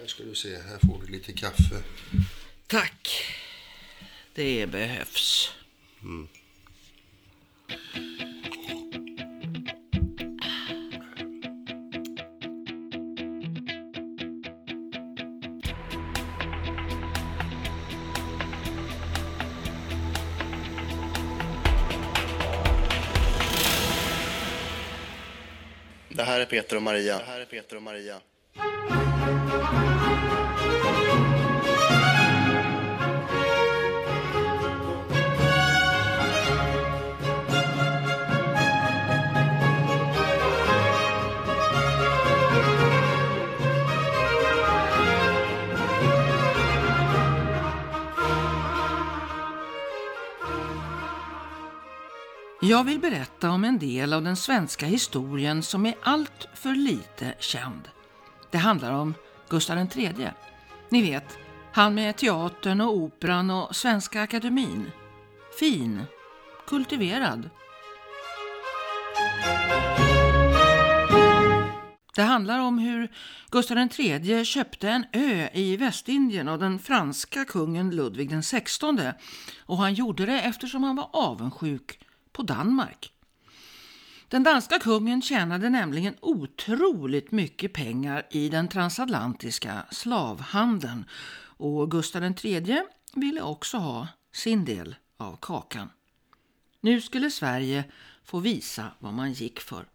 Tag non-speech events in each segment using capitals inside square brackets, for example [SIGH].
Här ska du se, här får du lite kaffe. Tack. Det behövs. Det här är Peter och Maria. Det här är Peter och Maria. Jag vill berätta om en del av den svenska historien som är allt för lite känd. Det handlar om Gustav III. Ni vet, han med teatern och operan och Svenska Akademin. Fin, kultiverad. Det handlar om hur Gustav III köpte en ö i Västindien av den franska kungen Ludvig XVI och han gjorde det eftersom han var avundsjuk på Danmark. Den danska kungen tjänade nämligen otroligt mycket pengar i den transatlantiska slavhandeln och Gustav III ville också ha sin del av kakan. Nu skulle Sverige få visa vad man gick för.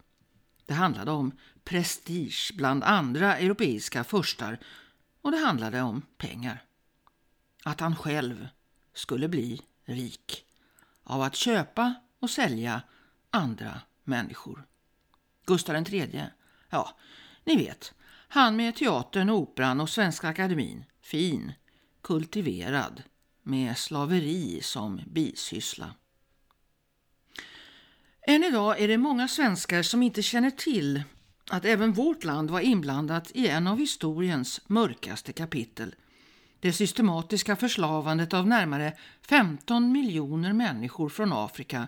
Det handlade om prestige bland andra europeiska furstar och det handlade om pengar. Att han själv skulle bli rik av att köpa och sälja andra människor. Gustav III, ja, ni vet, han med teatern, operan och Svenska Akademin. Fin, kultiverad, med slaveri som bisyssla. Än idag är det många svenskar som inte känner till att även vårt land var inblandat i en av historiens mörkaste kapitel. Det systematiska förslavandet av närmare 15 miljoner människor från Afrika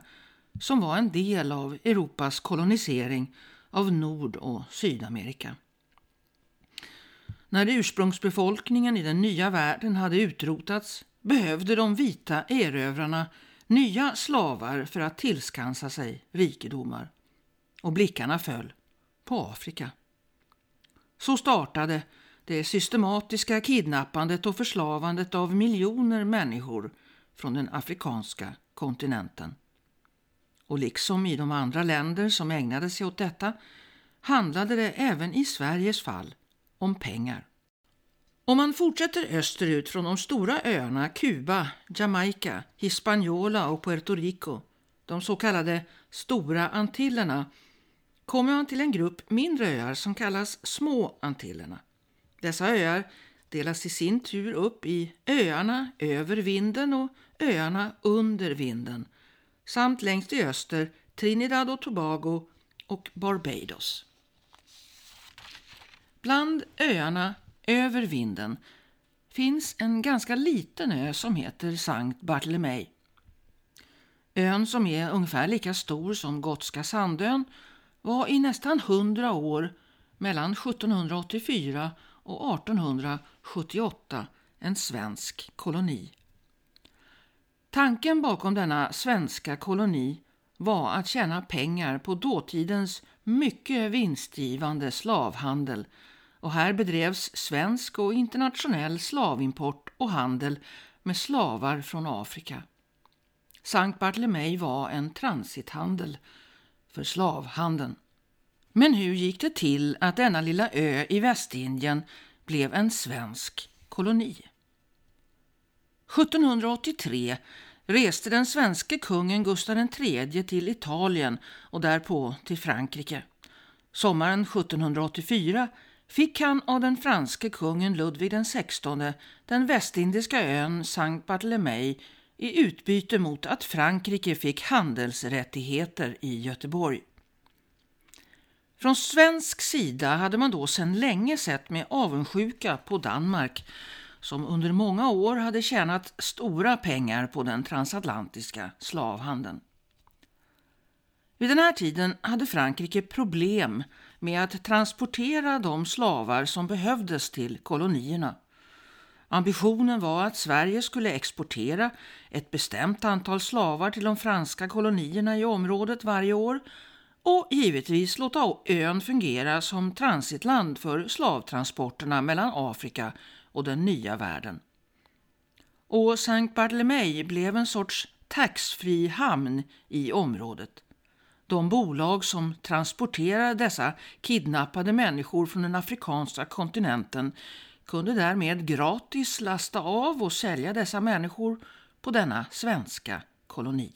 som var en del av Europas kolonisering av Nord- och Sydamerika. När ursprungsbefolkningen i den nya världen hade utrotats behövde de vita erövrarna nya slavar för att tillskansa sig rikedomar. Och blickarna föll på Afrika. Så startade det systematiska kidnappandet och förslavandet av miljoner människor från den afrikanska kontinenten. Och liksom i de andra länder som ägnade sig åt detta handlade det även i Sveriges fall om pengar. Om man fortsätter österut från de stora öarna Kuba, Jamaica, Hispaniola och Puerto Rico, de så kallade Stora Antillerna, kommer man till en grupp mindre öar som kallas Små Antillerna. Dessa öar delas i sin tur upp i öarna över vinden och öarna under vinden samt längst i öster Trinidad och Tobago och Barbados. Bland öarna över vinden finns en ganska liten ö som heter Sankt Bartolomé. Ön som är ungefär lika stor som Gotska Sandön var i nästan hundra år mellan 1784 och 1878 en svensk koloni. Tanken bakom denna svenska koloni var att tjäna pengar på dåtidens mycket vinstgivande slavhandel och här bedrevs svensk och internationell slavimport och handel med slavar från Afrika. Sankt Bartlemej var en transithandel för slavhandeln. Men hur gick det till att denna lilla ö i Västindien blev en svensk koloni? 1783 reste den svenske kungen Gustav III till Italien och därpå till Frankrike. Sommaren 1784 fick han av den franske kungen Ludvig XVI den västindiska ön Saint-Barthélemy i utbyte mot att Frankrike fick handelsrättigheter i Göteborg. Från svensk sida hade man då sedan länge sett med avundsjuka på Danmark som under många år hade tjänat stora pengar på den transatlantiska slavhandeln. Vid den här tiden hade Frankrike problem med att transportera de slavar som behövdes till kolonierna. Ambitionen var att Sverige skulle exportera ett bestämt antal slavar till de franska kolonierna i området varje år och givetvis låta ön fungera som transitland för slavtransporterna mellan Afrika och den nya världen. Och Saint Barthélemy blev en sorts taxfree hamn i området. De bolag som transporterade dessa kidnappade människor från den afrikanska kontinenten kunde därmed gratis lasta av och sälja dessa människor på denna svenska koloni.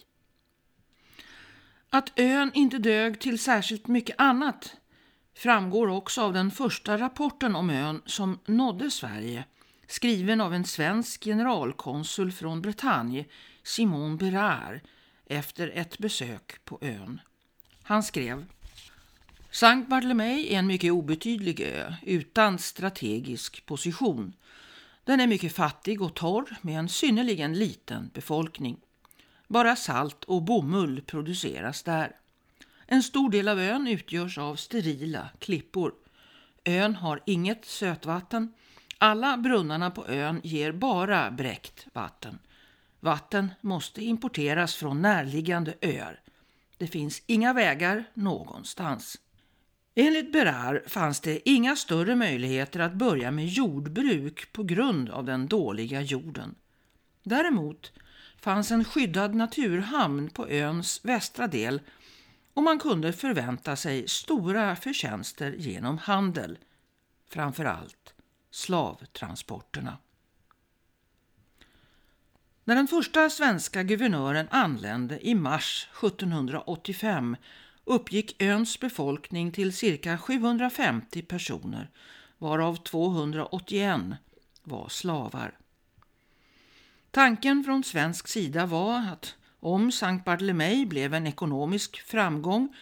Att ön inte dög till särskilt mycket annat framgår också av den första rapporten om ön som nådde Sverige, skriven av en svensk generalkonsul från Bretagne, Simon Berard, efter ett besök på ön. Han skrev Sankt Barthélemy är en mycket obetydlig ö utan strategisk position. Den är mycket fattig och torr med en synnerligen liten befolkning. Bara salt och bomull produceras där. En stor del av ön utgörs av sterila klippor. Ön har inget sötvatten. Alla brunnarna på ön ger bara bräckt vatten. Vatten måste importeras från närliggande öar. Det finns inga vägar någonstans. Enligt Berar fanns det inga större möjligheter att börja med jordbruk på grund av den dåliga jorden. Däremot fanns en skyddad naturhamn på öns västra del och man kunde förvänta sig stora förtjänster genom handel, framför allt slavtransporterna. När den första svenska guvernören anlände i mars 1785 uppgick öns befolkning till cirka 750 personer, varav 281 var slavar. Tanken från svensk sida var att om Sankt Bartolomé blev en ekonomisk framgång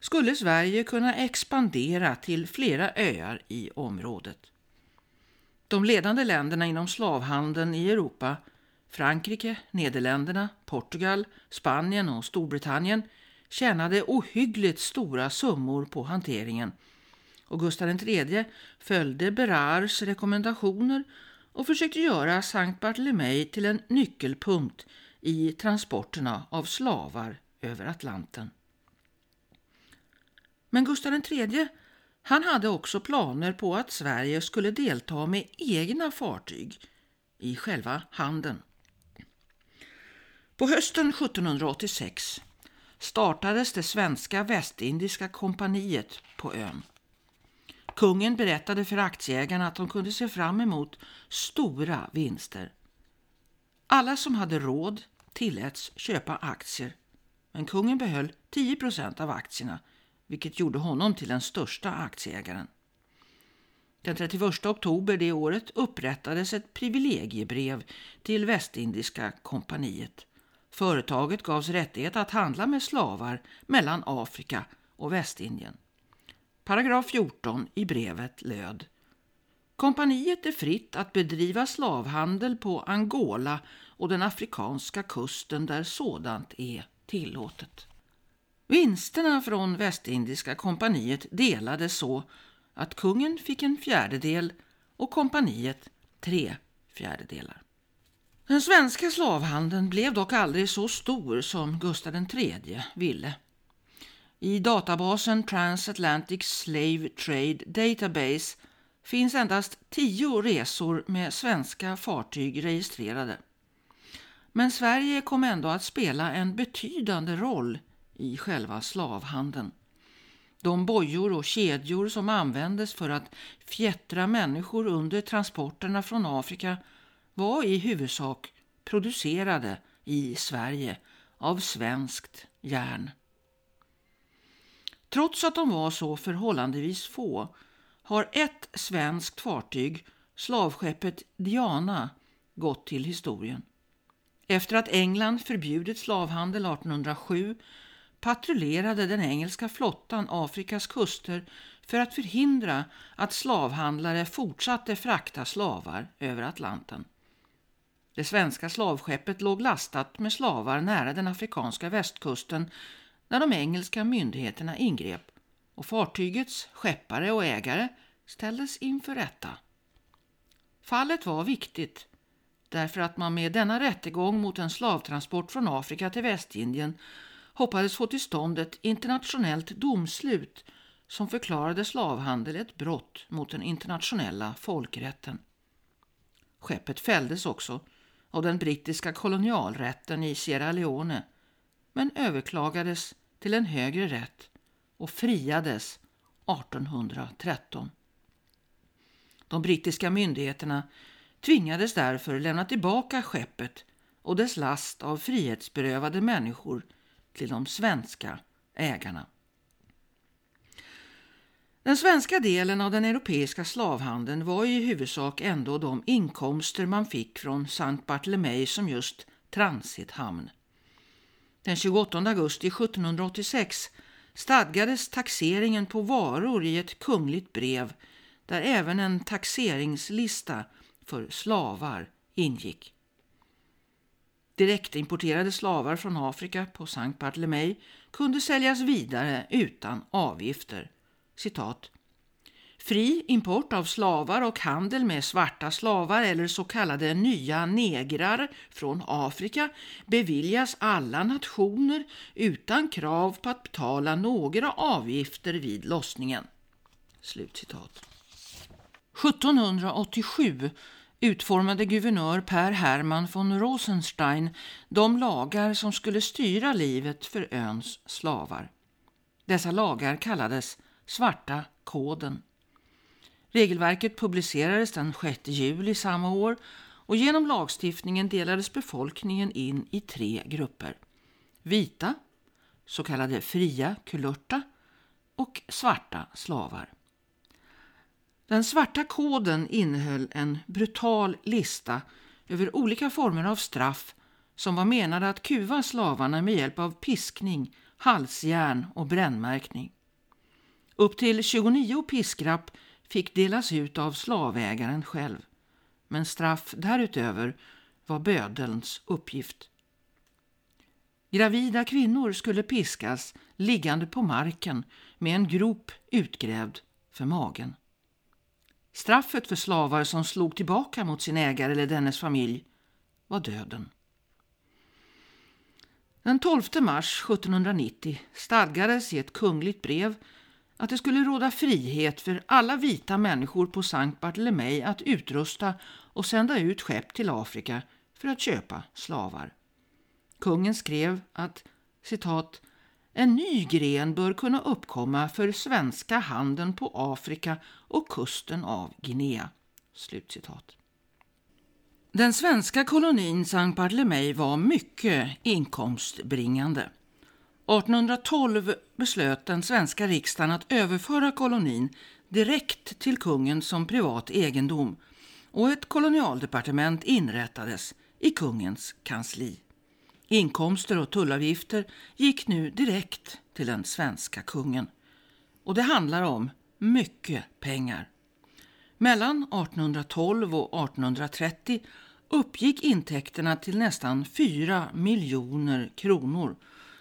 skulle Sverige kunna expandera till flera öar i området. De ledande länderna inom slavhandeln i Europa, Frankrike, Nederländerna, Portugal, Spanien och Storbritannien tjänade ohyggligt stora summor på hanteringen och Gustav III följde Berards rekommendationer och försökte göra Sankt Barthélemy till en nyckelpunkt i transporterna av slavar över Atlanten. Men Gustav III han hade också planer på att Sverige skulle delta med egna fartyg i själva handeln. På hösten 1786 startades det svenska västindiska kompaniet på ön. Kungen berättade för aktieägarna att de kunde se fram emot stora vinster. Alla som hade råd tilläts köpa aktier, men kungen behöll 10 procent av aktierna, vilket gjorde honom till den största aktieägaren. Den 31 oktober det året upprättades ett privilegiebrev till Västindiska kompaniet. Företaget gavs rättighet att handla med slavar mellan Afrika och Västindien. Paragraf 14 i brevet löd Kompaniet är fritt att bedriva slavhandel på Angola och den afrikanska kusten där sådant är tillåtet. Vinsterna från Västindiska kompaniet delades så att kungen fick en fjärdedel och kompaniet tre fjärdedelar. Den svenska slavhandeln blev dock aldrig så stor som Gustav III ville. I databasen Transatlantic Slave Trade Database finns endast tio resor med svenska fartyg registrerade. Men Sverige kom ändå att spela en betydande roll i själva slavhandeln. De bojor och kedjor som användes för att fjättra människor under transporterna från Afrika var i huvudsak producerade i Sverige av svenskt järn. Trots att de var så förhållandevis få har ett svenskt fartyg, slavskeppet Diana, gått till historien. Efter att England förbjudit slavhandel 1807 patrullerade den engelska flottan Afrikas kuster för att förhindra att slavhandlare fortsatte frakta slavar över Atlanten. Det svenska slavskeppet låg lastat med slavar nära den afrikanska västkusten när de engelska myndigheterna ingrep och fartygets skeppare och ägare ställdes inför rätta. Fallet var viktigt därför att man med denna rättegång mot en slavtransport från Afrika till Västindien hoppades få till stånd ett internationellt domslut som förklarade slavhandel ett brott mot den internationella folkrätten. Skeppet fälldes också av den brittiska kolonialrätten i Sierra Leone men överklagades till en högre rätt och friades 1813. De brittiska myndigheterna tvingades därför lämna tillbaka skeppet och dess last av frihetsberövade människor till de svenska ägarna. Den svenska delen av den europeiska slavhandeln var i huvudsak ändå de inkomster man fick från Sankt Bartlemej som just transithamn. Den 28 augusti 1786 stadgades taxeringen på varor i ett kungligt brev där även en taxeringslista för slavar ingick. Direktimporterade slavar från Afrika på Sankt Bartlemej kunde säljas vidare utan avgifter. Citat. Fri import av slavar och handel med svarta slavar eller så kallade nya negrar från Afrika beviljas alla nationer utan krav på att betala några avgifter vid lossningen. Slutcitat. 1787 utformade guvernör Per Hermann von Rosenstein de lagar som skulle styra livet för öns slavar. Dessa lagar kallades Svarta koden. Regelverket publicerades den 6 juli samma år och genom lagstiftningen delades befolkningen in i tre grupper. Vita, så kallade fria kulörta och svarta slavar. Den svarta koden innehöll en brutal lista över olika former av straff som var menade att kuva slavarna med hjälp av piskning, halsjärn och brännmärkning. Upp till 29 piskrapp fick delas ut av slavägaren själv, men straff därutöver var bödelns uppgift. Gravida kvinnor skulle piskas liggande på marken med en grop utgrävd för magen. Straffet för slavar som slog tillbaka mot sin ägare eller dennes familj var döden. Den 12 mars 1790 stadgades i ett kungligt brev att det skulle råda frihet för alla vita människor på Sankt Bartolomei att utrusta och sända ut skepp till Afrika för att köpa slavar. Kungen skrev att citat en ny gren bör kunna uppkomma för svenska handeln på Afrika och kusten av Guinea. Slutcitat. Den svenska kolonin Saint Barthélemy var mycket inkomstbringande. 1812 beslöt den svenska riksdagen att överföra kolonin direkt till kungen som privat egendom och ett kolonialdepartement inrättades i kungens kansli. Inkomster och tullavgifter gick nu direkt till den svenska kungen. Och det handlar om mycket pengar. Mellan 1812 och 1830 uppgick intäkterna till nästan 4 miljoner kronor.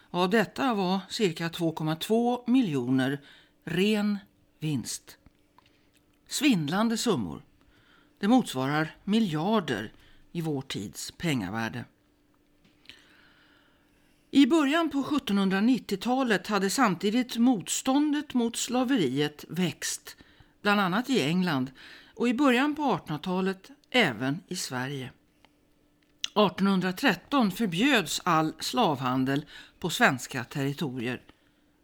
Av detta var cirka 2,2 miljoner ren vinst. Svindlande summor. Det motsvarar miljarder i vår tids pengavärde. I början på 1790-talet hade samtidigt motståndet mot slaveriet växt, bland annat i England och i början på 1800-talet även i Sverige. 1813 förbjöds all slavhandel på svenska territorier.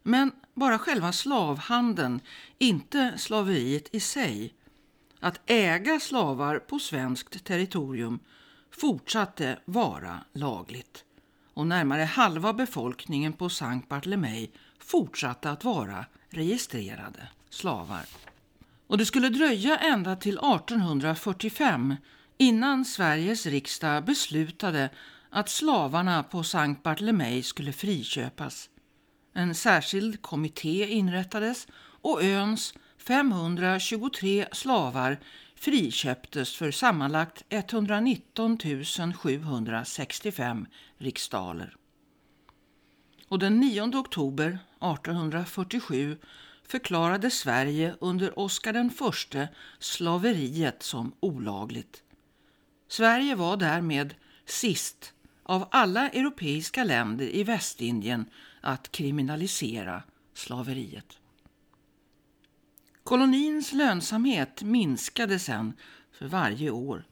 Men bara själva slavhandeln, inte slaveriet i sig. Att äga slavar på svenskt territorium fortsatte vara lagligt och närmare halva befolkningen på Sankt Bartlemej fortsatte att vara registrerade slavar. Och det skulle dröja ända till 1845 innan Sveriges riksdag beslutade att slavarna på Sankt Bartlemej skulle friköpas. En särskild kommitté inrättades och öns 523 slavar friköptes för sammanlagt 119 765 riksdaler. Och den 9 oktober 1847 förklarade Sverige under Oscar den förste slaveriet som olagligt. Sverige var därmed sist av alla europeiska länder i Västindien att kriminalisera slaveriet. Kolonins lönsamhet minskade sen för varje år.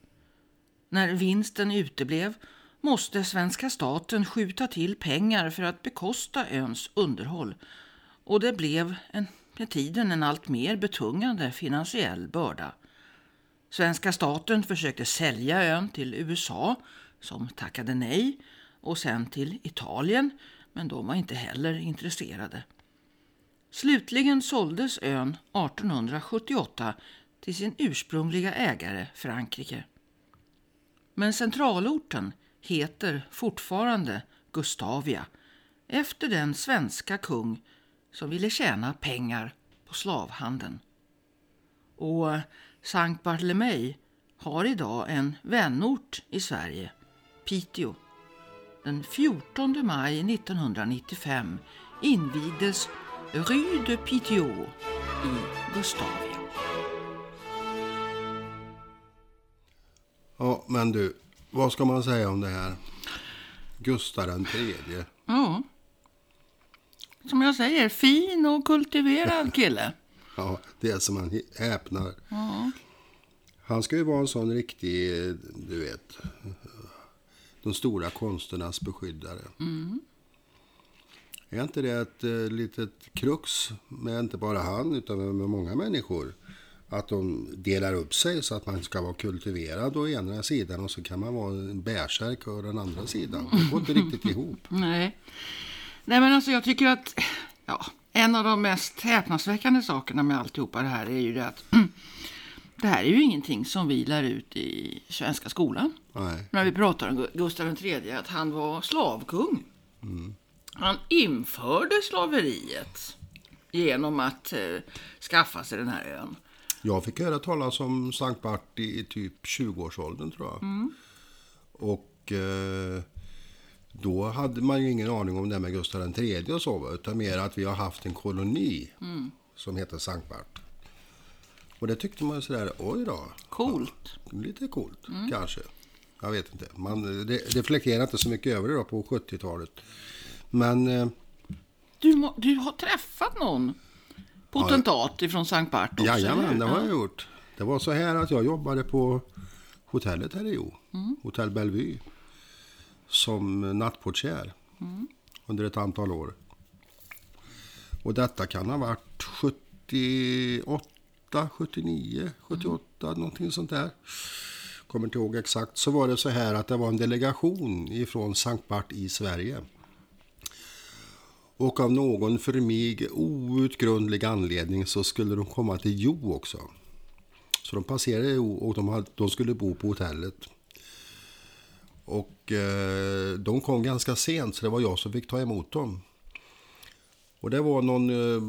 När vinsten uteblev måste svenska staten skjuta till pengar för att bekosta öns underhåll och det blev en, med tiden en allt mer betungande finansiell börda. Svenska staten försökte sälja ön till USA som tackade nej och sen till Italien men de var inte heller intresserade. Slutligen såldes ön 1878 till sin ursprungliga ägare Frankrike. Men centralorten heter fortfarande Gustavia efter den svenska kung som ville tjäna pengar på slavhandeln. Och Sankt Bartlemej har idag en vänort i Sverige, Piteå. Den 14 maj 1995 invigdes Rue de Piteå i Gustavia. Ja, men du, vad ska man säga om det här? Gustav den tredje. Ja. Som jag säger, fin och kultiverad [LAUGHS] kille. Ja, det är som man häpnar. Han ska ju vara en sån riktig, du vet, de stora konsternas beskyddare. Är inte det ett eh, litet krux med inte bara han utan med många människor? Att de delar upp sig så att man ska vara kultiverad å ena sidan och så kan man vara en bärsärk å den andra sidan. Det går inte riktigt ihop. [LAUGHS] Nej. Nej men alltså jag tycker att ja, en av de mest häpnadsväckande sakerna med alltihopa det här är ju det att [CLEARS THROAT] det här är ju ingenting som vi lär ut i svenska skolan. Nej. När vi pratar om Gustav III, att han var slavkung. Han införde slaveriet genom att eh, skaffa sig den här ön. Jag fick höra talas om Sankt Bart i typ 20-årsåldern tror jag. Och eh, då hade man ju ingen aning om det med Gustav III och så, utan mer att vi har haft en koloni som heter Sankt Bart. Och det tyckte man sådär, oj då. Coolt. Lite coolt, kanske. Jag vet inte. Man re- reflekterar inte så mycket över det då på 70-talet. Men eh, Du, må, du har träffat någon potentat ifrån Sankt Bart också? Jajamän, det har Ja. jag gjort. Det var så här att jag jobbade på hotellet här i Jo, Hotell Bellevue, som nattportier under ett antal år. Och detta kan ha varit 78, 79, 78, någonting sånt där. Kommer inte ihåg exakt. Så var det så här att det var en delegation ifrån Sankt Bart i Sverige. Och av någon för mig outgrundlig anledning så skulle de komma till Jo också. Så de passerade Jo och de, hade, de skulle bo på hotellet. Och eh, de kom ganska sent så det var jag som fick ta emot dem. Och det var någon, eh,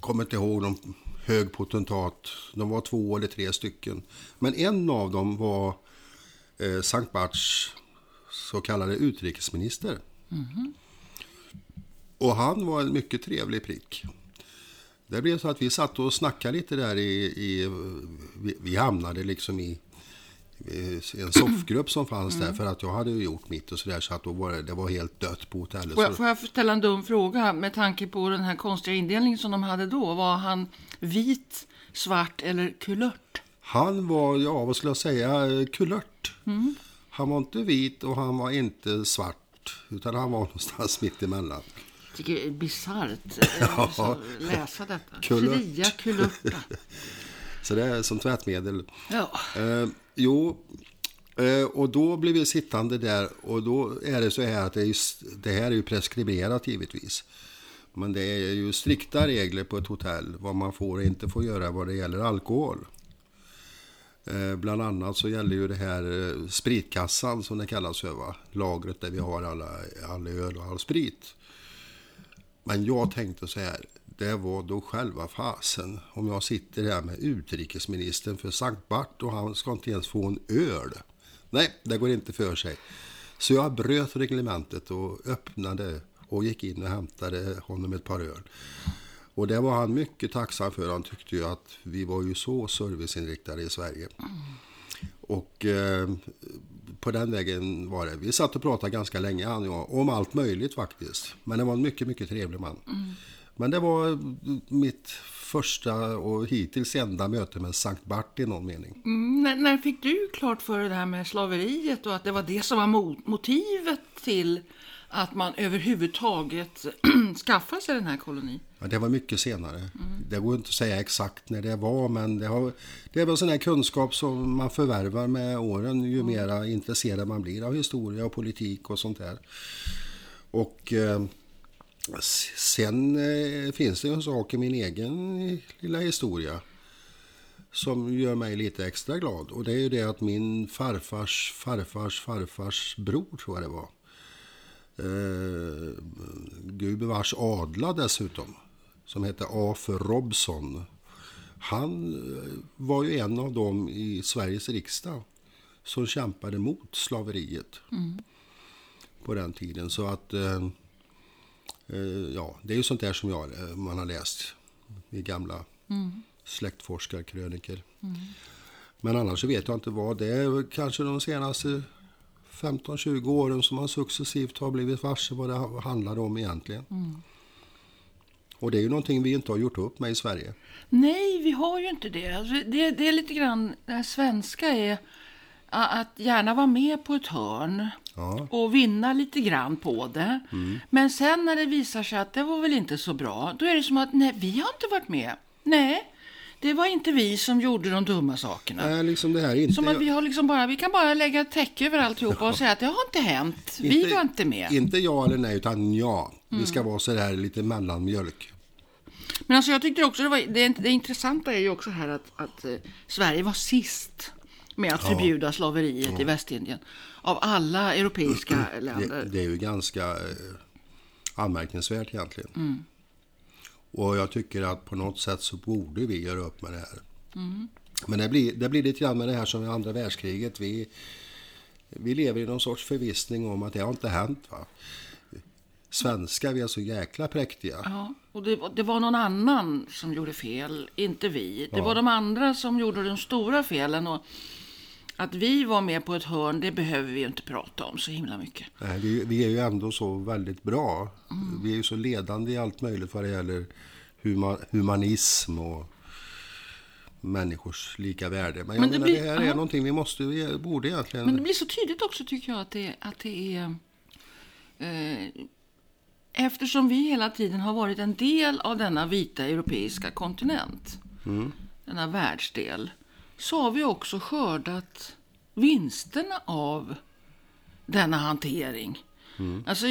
kommer inte ihåg, någon hög potentat. De var två eller tre stycken. Men en av dem var eh, Sankt Barts så kallade utrikesminister. Mhm. Och han var en mycket trevlig prick. Det blev så att vi satt och snackade lite där i... i vi, vi hamnade liksom i, en soffgrupp som fanns där för att jag hade gjort mitt och sådär så att då var det, det var helt dött på hotellet. Får jag, får jag ställa en dum fråga med tanke på den här konstiga indelningen som de hade då? Var han vit, svart eller kulört? han var, ja vad skulle jag säga, kulört. Han var inte vit och han var inte svart utan han var [LAUGHS] någonstans mitt emellan. Tycker bisarrt eh, [LAUGHS] att läsa detta. [LAUGHS] Kulört. Fria kulörta. [LAUGHS] Så det är som tvättmedel. Ja. Eh, jo, eh, och då blev vi sittande där och då är det så här att det, är det här är ju preskriberat givetvis. Men det är ju strikta regler på ett hotell vad man får och inte får göra vad det gäller alkohol. Eh, bland annat så gäller ju det här eh, spritkassan som det kallas va? lagret där vi har alla, all öl och all sprit. Men jag tänkte så här, det var då själva fasen om jag sitter här med utrikesministern för Sankt Bart och han ska inte ens få en öl. Nej, det går inte för sig. Så jag bröt reglementet och öppnade och gick in och hämtade honom ett par öl. Och det var han mycket tacksam för. Han tyckte ju att vi var ju så serviceinriktade i Sverige. Och eh, på den vägen var det. Vi satt och pratade ganska länge han och jag, om allt möjligt faktiskt. Men det var en mycket, mycket trevlig man. Men det var mitt första och hittills enda möte med Sankt Bart i någon mening. Mm, när, när fick du klart för dig det här med slaveriet och att det var det som var mo- motivet till att man överhuvudtaget [CLEARS THROAT] skaffade sig den här kolonin? Ja, det var mycket senare. Det går inte att säga exakt när det var, men det, har, det är väl sån här kunskap som man förvärvar med åren ju mera intresserad man blir av historia och politik och sånt där. Och eh, sen eh, finns det ju en sak i min egen lilla historia som gör mig lite extra glad. Och det är ju det att min farfars farfars farfars bror, tror jag det var, eh, gubevars adla dessutom, som hette A. för Robson. Han eh, var ju en av dem i Sveriges riksdag som kämpade mot slaveriet på den tiden. Så att, eh, eh ja, det är ju sånt där som jag, eh, man har läst i gamla släktforskarkröniker. Men annars så vet jag inte vad. Det är kanske de senaste 15-20 åren som man successivt har blivit varse vad det handlar om egentligen. Mm. Och det är ju någonting vi inte har gjort upp med i Sverige. Nej, vi har ju inte det. Alltså, det, det är lite grann, det svenska är att gärna vara med på ett hörn Ja. och vinna lite grann på det. Men sen när det visar sig att det var väl inte så bra, då är det som att nej, vi har inte varit med. Nej, det var inte vi som gjorde de dumma sakerna. Nej, liksom det här är inte... Som att vi har liksom bara, vi kan bara lägga ett täcke över alltihopa och säga att det har inte hänt. Vi var inte med. Inte ja eller nej, utan ja. Vi Mm. ska vara så där lite mellanmjölk. Men alltså jag tyckte också det var, det, det intressanta är ju också här att, att eh, Sverige var sist med att förbjuda slaveriet i Västindien. Av alla europeiska länder. Det, det är ju ganska eh, anmärkningsvärt egentligen. Mm. Och jag tycker att på något sätt så borde vi göra upp med det här. Mm. Men det blir, det blir lite grann med det här som i andra världskriget. Vi, vi lever i någon sorts förvissning om att det har inte hänt. Va? Svenskar, vi är så jäkla präktiga. Ja, och det, var- det var någon annan som gjorde fel, inte vi. Det var de andra som gjorde de stora felen. Och att vi var med på ett hörn, det behöver vi ju inte prata om så himla mycket. Nej, vi, vi är ju ändå så väldigt bra. Mm. Vi är ju så ledande i allt möjligt vad det gäller huma, humanism och människors lika värde. Men Men det menar, blir- det här är ja. någonting vi måste, vi borde egentligen... Men det blir så tydligt också tycker jag att det, att det är... Eh, eftersom vi hela tiden har varit en del av denna vita europeiska kontinent, denna världsdel, så har vi också skördat vinsterna av denna hantering. Alltså,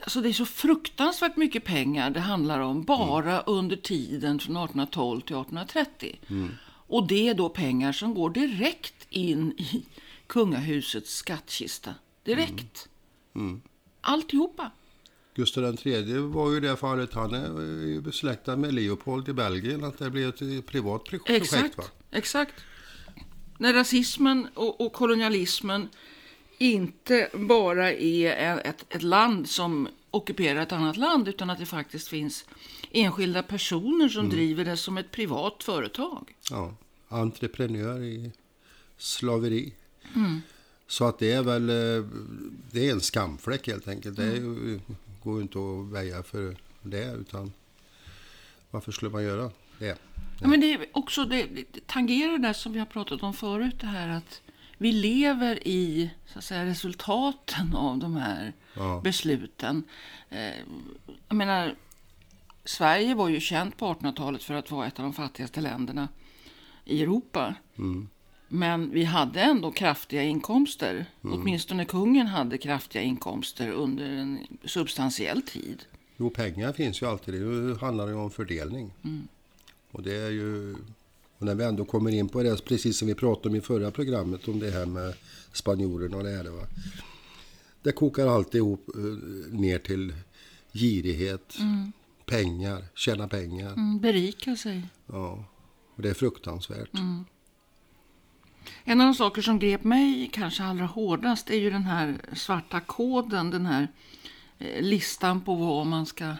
alltså det är så fruktansvärt mycket pengar det handlar om bara under tiden från 1812 till 1830. Och det är då pengar som går direkt in i kungahusets skattkista. Direkt. Alltihopa. Gustav III var ju i det fallet, han är besläktad med Leopold i Belgien, att det blev ett privat projekt. Exakt. Va? exakt. När rasismen och, och kolonialismen inte bara är ett, ett land som ockuperar ett annat land utan att det faktiskt finns enskilda personer som driver det som ett privat företag. Ja, entreprenör i slaveri. Mm. Så att det är väl eh, det är en skamfläck helt enkelt. Det är Mm. ju, går ju inte att väja för det. Utan varför skulle man göra det? Ja, men det är också det, det tangerar det som vi har pratat om förut, det här att vi lever i så att säga, resultaten av de här Ja. besluten. Eh, jag menar, Sverige var ju känt på 1800-talet för att vara ett av de fattigaste länderna i Europa. Men vi hade ändå kraftiga inkomster. Åtminstone kungen hade kraftiga inkomster under en substantiell tid. Jo, pengar finns ju alltid. Det handlar ju om fördelning. Och det är ju... Och när vi ändå kommer in på det, precis som vi pratade om i förra programmet, om det här med spanjorerna och det här. Va? Det kokar alltid ihop eh, ner till girighet, pengar, tjäna pengar. Mm, berika sig. Ja, och det är fruktansvärt. En av de saker som grep mig kanske allra hårdast är ju den här svarta koden, den här eh, listan på vad man ska,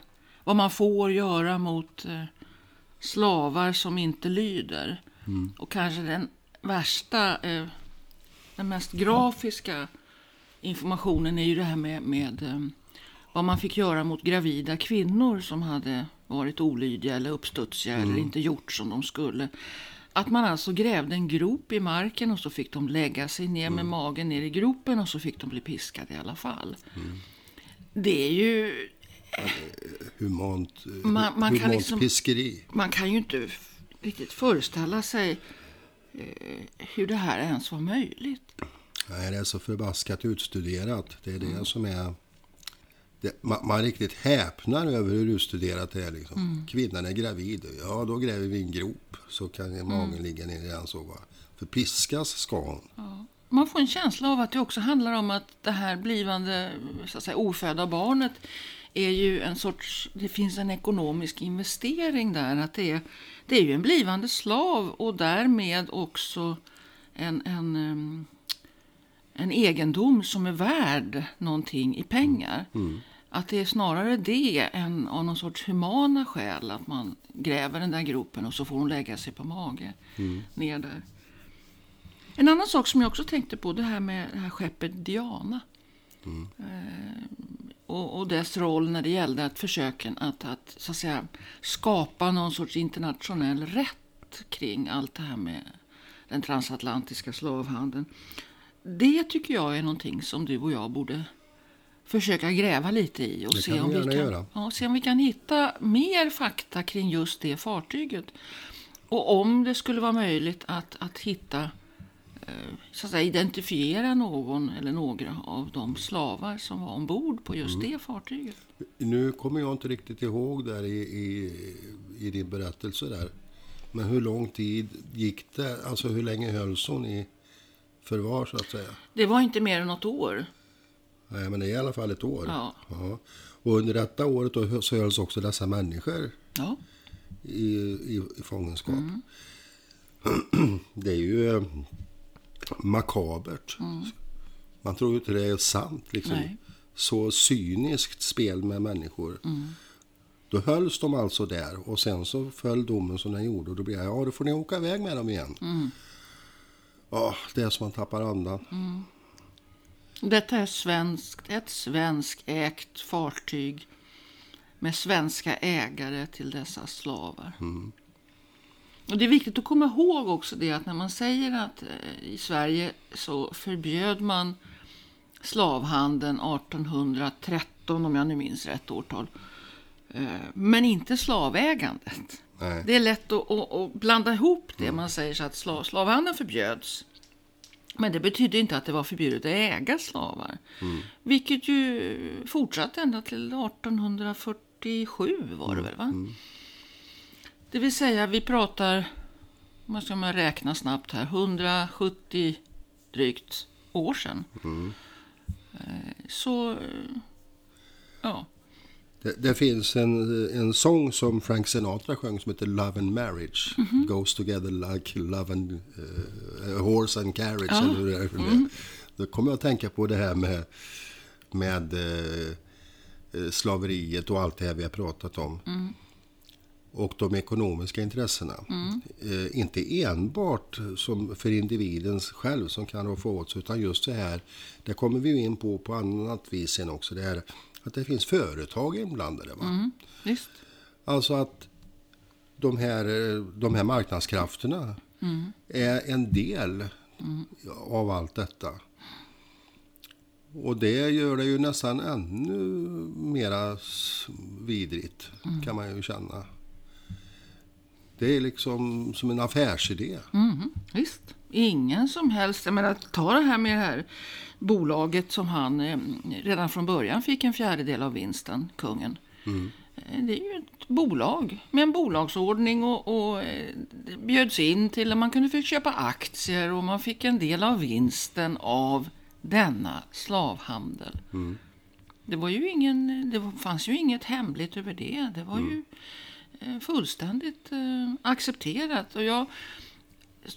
vad man får göra mot eh, slavar som inte lyder. Och kanske den värsta, eh, den mest grafiska informationen är ju det här med, med vad man fick göra mot gravida kvinnor som hade varit olydiga eller uppstudsiga eller inte gjort som de skulle. Att man alltså grävde en grop i marken och så fick de lägga sig ner med magen ner i gropen och så fick de bli piskade i alla fall. Det är ju Humant, Man- man kan humant liksom- piskeri. man kan ju inte riktigt föreställa sig eh, hur det här ens var möjligt. Nej, det är så förbaskat utstuderat. Det är det som är... Det, man, man riktigt häpnar över hur utstuderat det är. Liksom. Kvinnan är gravid. Ja, då gräver vi en grop så kan magen ligga ner i den. Så, va? För piskas ska hon. Man får en känsla av att det också handlar om att det här blivande så att säga, ofödda barnet är ju en sorts, det finns en ekonomisk investering där. Att det, är, det är ju en blivande slav och därmed också en, en, en egendom som är värd någonting i pengar. Att det är snarare det än av någon sorts humana skäl att man gräver den där gropen och så får hon lägga sig på mage ner där. En annan sak som jag också tänkte på, det här med det här skeppet Diana. Eh, och, och dess roll när det gällde att försöka att, att, så att säga, skapa någon sorts internationell rätt kring allt det här med den transatlantiska slavhandeln. Det tycker jag är någonting som du och jag borde försöka gräva lite i och se om, vi kan, göra. ja, se om vi kan hitta mer fakta kring just det fartyget. Och om det skulle vara möjligt att, att hitta, eh, så att säga, identifiera någon eller några av de slavar som var ombord på just Mm. det fartyget. Nu kommer jag inte riktigt ihåg där i, i, i din berättelse där. Men hur lång tid gick det? Alltså hur länge hölls hon i förvar så att säga? Det var inte mer än något år. Nej, men det är i alla fall ett år. Ja. Och under detta året då så hölls också dessa människor Ja. i, i, i fångenskap. Mm. [CLEARS THROAT] Det är ju eh, makabert. Man tror ju inte det är sant. Liksom. Mm. Nej. Så cyniskt spel med människor. Mm. Då hölls de alltså där och sen så föll domen som den gjorde och då blev jag, ja då får ni åka iväg med dem igen. Mm. Ja, det är som man tappar andan. Detta är svenskt, ett svenskägt fartyg med svenska ägare till dessa slavar. Och Det är viktigt att komma ihåg också det att när man säger att eh, i Sverige så förbjöd man slavhandeln 1813 om jag nu minns rätt årtal. Eh, Men inte slavägandet. Nej. Det är lätt att, att, att blanda ihop det. Man säger så att slav, slavhandeln förbjöds. Men det betydde inte att det var förbjudet att äga slavar. Vilket ju fortsatte ända till 1847 var det väl? va? Det vill säga, vi pratar, om man ska man räkna snabbt här, 170 drygt år sedan. Eh, Så, eh, ja. Det, det finns en, en sång som Frank Sinatra sjöng som heter Love and Marriage. Goes together like love and uh, horse and carriage. Eller hur det är. Då kommer jag att tänka på det här med, med eh, slaveriet och allt det här vi har pratat om. Och de ekonomiska intressena. Eh, inte enbart som för individen själv som kan få åt sig, utan just det här, det kommer vi in på på annat vis sen också, det är att det finns företag inblandade. Va? Mm, visst. Alltså att de här, de här marknadskrafterna är en del av allt detta. Och det gör det ju nästan ännu mera vidrigt, kan man ju känna. Det är liksom som en affärsidé. Mhm, visst. Ingen som helst. Jag menar, ta det här med det här bolaget som han eh, redan från början fick en fjärdedel av vinsten, kungen. Eh, Det är ju ett bolag med en bolagsordning och, och eh, bjöds in till att man kunde få köpa aktier och man fick en del av vinsten av denna slavhandel. Det var ju ingen, det fanns ju inget hemligt över det. Det var ju eh, fullständigt accepterat. Och jag,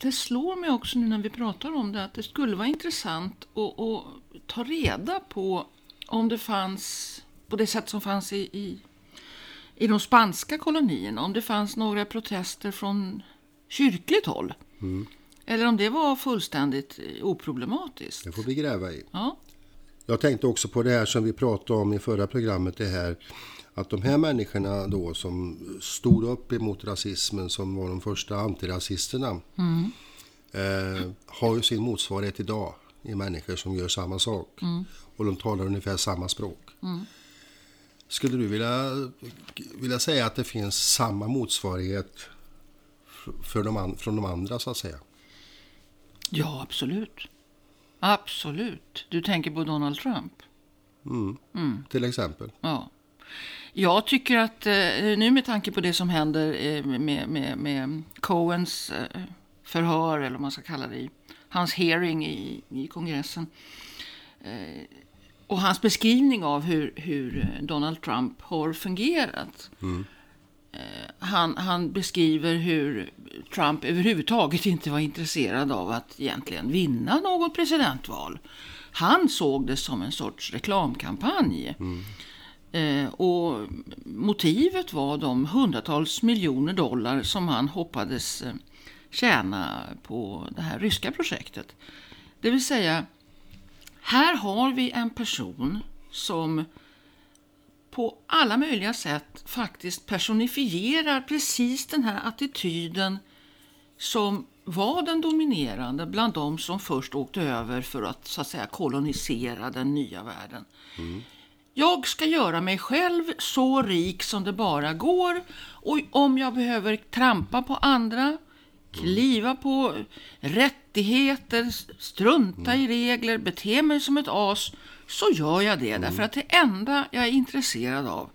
det slår mig också nu när vi pratar om det att det skulle vara intressant att, att ta reda på om det fanns, på det sätt som fanns i, i, i de spanska kolonierna om det fanns några protester från kyrkligt håll. Eller om det var fullständigt oproblematiskt. Det får vi gräva i. Ja, jag tänkte också på det här som vi pratade om i förra programmet. Det här att de här människorna då som stod upp emot rasismen som var de första antirasisterna. Eh, har ju sin motsvarighet idag i människor som gör samma sak. Och de talar ungefär samma språk. Skulle du vilja, vilja säga att det finns samma motsvarighet för de, an- från de andra så att säga? ja absolut. Absolut. Du tänker på Donald Trump? Till exempel. Ja. Jag tycker att eh, nu med tanke på det som händer eh, med, med, med Cohens eh, förhör, eller vad man ska kalla det, hans hearing i, i kongressen. Och hans beskrivning av hur, hur Donald Trump har fungerat. Eh, Eh, han, han beskriver hur Trump överhuvudtaget inte var intresserad av att egentligen vinna något presidentval. Han såg det som en sorts reklamkampanj. Eh, och motivet var de hundratals miljoner dollar som han hoppades eh, tjäna på det här ryska projektet. Det vill säga, här har vi en person som på alla möjliga sätt faktiskt personifierar precis den här attityden som var den dominerande bland de som först åkte över för att så att säga kolonisera den nya världen. Jag ska göra mig själv så rik som det bara går och om jag behöver trampa på andra, kliva på rättigheter, strunta i regler, bete mig som ett as, så gör jag det. Därför att det enda jag är intresserad av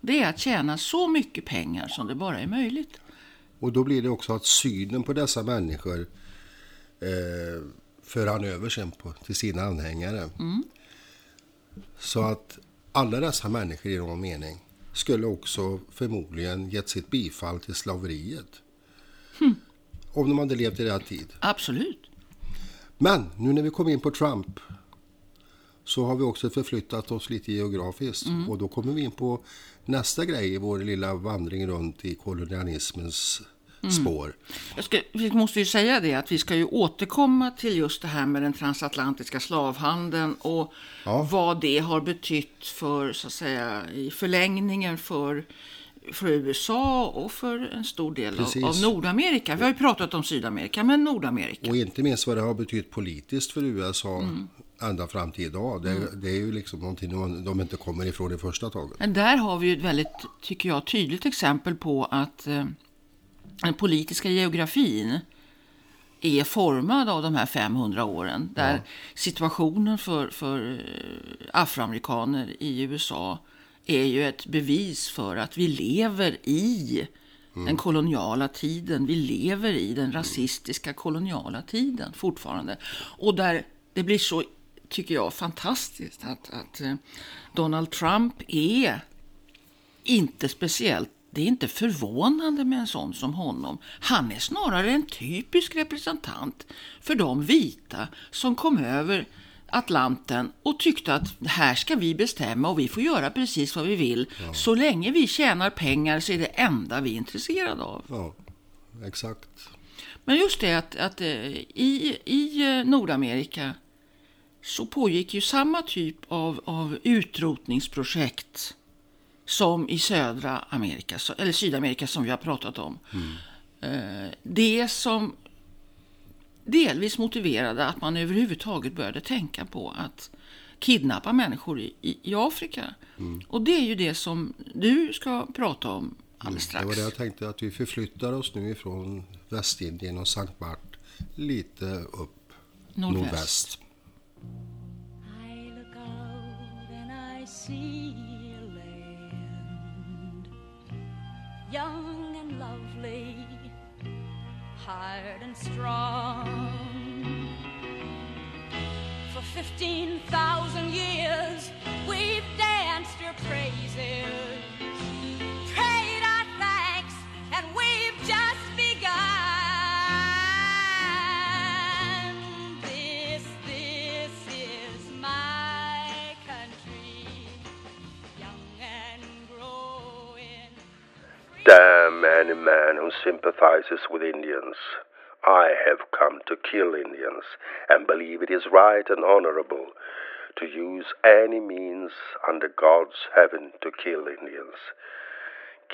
det är att tjäna så mycket pengar som det bara är möjligt. Och då blir det också att synen på dessa människor eh, för han över sen på, till sina anhängare. Så att alla dessa människor i någon mening skulle också förmodligen gett sitt bifall till slaveriet. Om de hade levt i rätt tid. Absolut. Men nu när vi kom in på Trump så har vi också förflyttat oss lite geografiskt. Och då kommer vi in på nästa grej i vår lilla vandring runt i kolonialismens spår. Jag ska, vi måste ju säga det att vi ska ju återkomma till just det här med den transatlantiska slavhandeln och Ja. vad det har betytt för, så att säga, i förlängningen för, för USA och för en stor del av, av Nordamerika. Vi har ju pratat om Sydamerika, men Nordamerika. Och inte minst vad det har betytt politiskt för USA ända fram till idag. Det, det är ju liksom någonting de, de inte kommer ifrån i första taget. Men där har vi ju ett väldigt, tycker jag, tydligt exempel på att eh, den politiska geografin är formad av de här 500 åren. Där situationen för, för eh, afroamerikaner i USA är ju ett bevis för att vi lever i den koloniala tiden. Vi lever i den rasistiska koloniala tiden fortfarande. Och där det blir så, tycker jag, fantastiskt att, att eh, Donald Trump är inte speciellt det är inte förvånande med en sån som honom. Han är snarare en typisk representant för de vita som kom över Atlanten och tyckte att här ska vi bestämma och vi får göra precis vad vi vill. Så länge vi tjänar pengar så är det enda vi är intresserade av. Ja, exakt. Men just det att, att eh, i, i eh, Nordamerika så pågick ju samma typ av, av utrotningsprojekt som i södra Amerika, eller Sydamerika som vi har pratat om. Eh, Det som delvis motiverade att man överhuvudtaget började tänka på att kidnappa människor i, i, Afrika. Och det är ju det som du ska prata om alldeles Det var strax. det jag tänkte att vi förflyttar oss nu ifrån Västindien och Sankt Bart lite upp Nordväst. nordväst. And I see a land young and lovely, hard and strong. For 15,000 years we've danced your praises, man who sympathizes with Indians. I have come to kill Indians and believe it is right and honorable to use any means under God's heaven to kill Indians.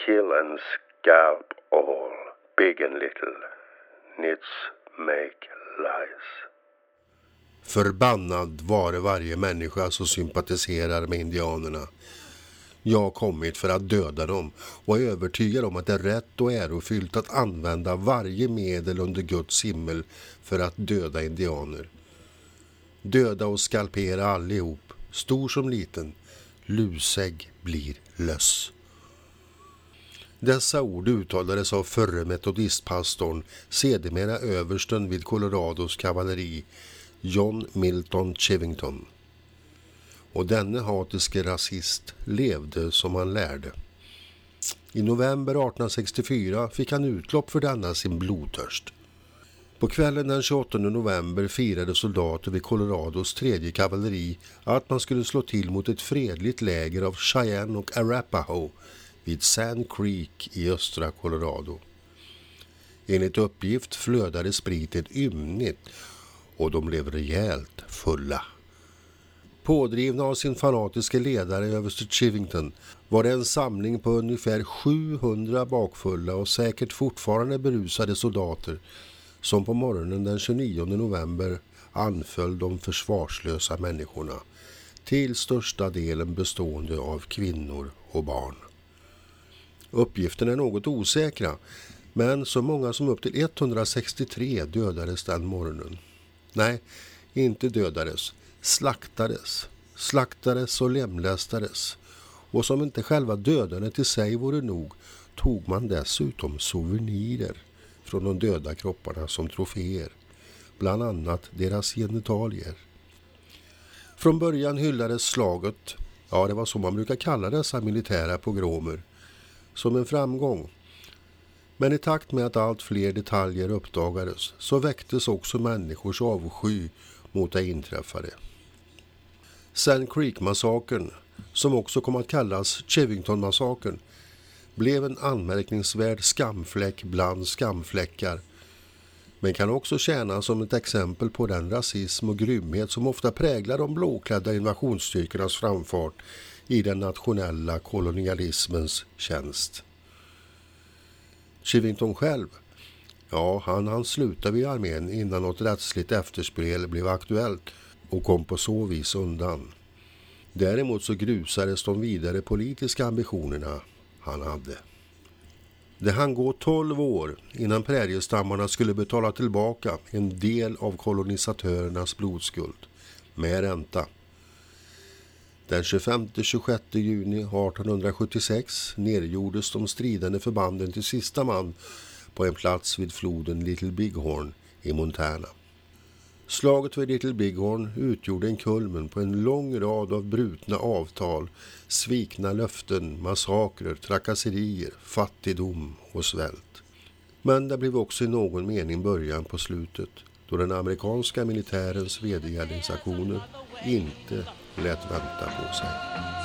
Kill and scalp all, big and little. Nits make lies. Förbannad vare varje människa som sympatiserar med indianerna. Jag har kommit för att döda dem och är övertygad om att det är rätt och ärofyllt att använda varje medel under Guds himmel för att döda indianer. Döda och skalpera allihop, stor som liten. Lusägg blir löss. Dessa ord uttalades av förre metodistpastorn, sedermera översten vid Colorados kavalleri, John Milton Chivington. Och denne hatiske rasist levde som han lärde. I november 1864 fick han utlopp för denna sin blodtörst. På kvällen den 28 november firade soldater vid Colorados tredje kavalleri att man skulle slå till mot ett fredligt läger av Cheyenne och Arapaho vid Sand Creek i östra Colorado. Enligt uppgift flödade spriten ymnigt och de blev rejält fulla. Pådrivna av sin fanatiske ledare överste Chivington var det en samling på ungefär 700 bakfulla och säkert fortfarande berusade soldater som på morgonen den 29 november anföll de försvarslösa människorna till största delen bestående av kvinnor och barn. Uppgifterna är något osäkra men så många som upp till 163 dödades den morgonen. Nej, inte dödades, slaktades, slaktades och lemlästades. Och som inte själva dödandet i sig vore nog tog man dessutom souvenirer från de döda kropparna som troféer, bland annat deras genitalier. Från början hyllades slaget, ja det var så man brukar kalla dessa militära pogromer, som en framgång. Men i takt med att allt fler detaljer uppdagades så väcktes också människors avsky mot det inträffade. Sand Creek-massakern, som också kom att kallas Chivington-massakern, blev en anmärkningsvärd skamfläck bland skamfläckar men kan också tjäna som ett exempel på den rasism och grymhet som ofta präglar de blåklädda invasionsstyrkornas framfart i den nationella kolonialismens tjänst. Chivington själv, ja han hann sluta vid armén innan något rättsligt efterspel blev aktuellt och kom på så vis undan. Däremot så grusades de vidare politiska ambitionerna han hade. Det hann gå 12 år innan präriestammarna skulle betala tillbaka en del av kolonisatörernas blodskuld med ränta. Den 25-26 juni 1876 nedgjordes de stridande förbanden till sista man på en plats vid floden Little Bighorn i Montana. Slaget vid Little Bighorn utgjorde en kulmen på en lång rad av brutna avtal, svikna löften, massakrer, trakasserier, fattigdom och svält. Men det blev också i någon mening början på slutet då den amerikanska militärens vedergällningsaktioner inte lät vänta på sig.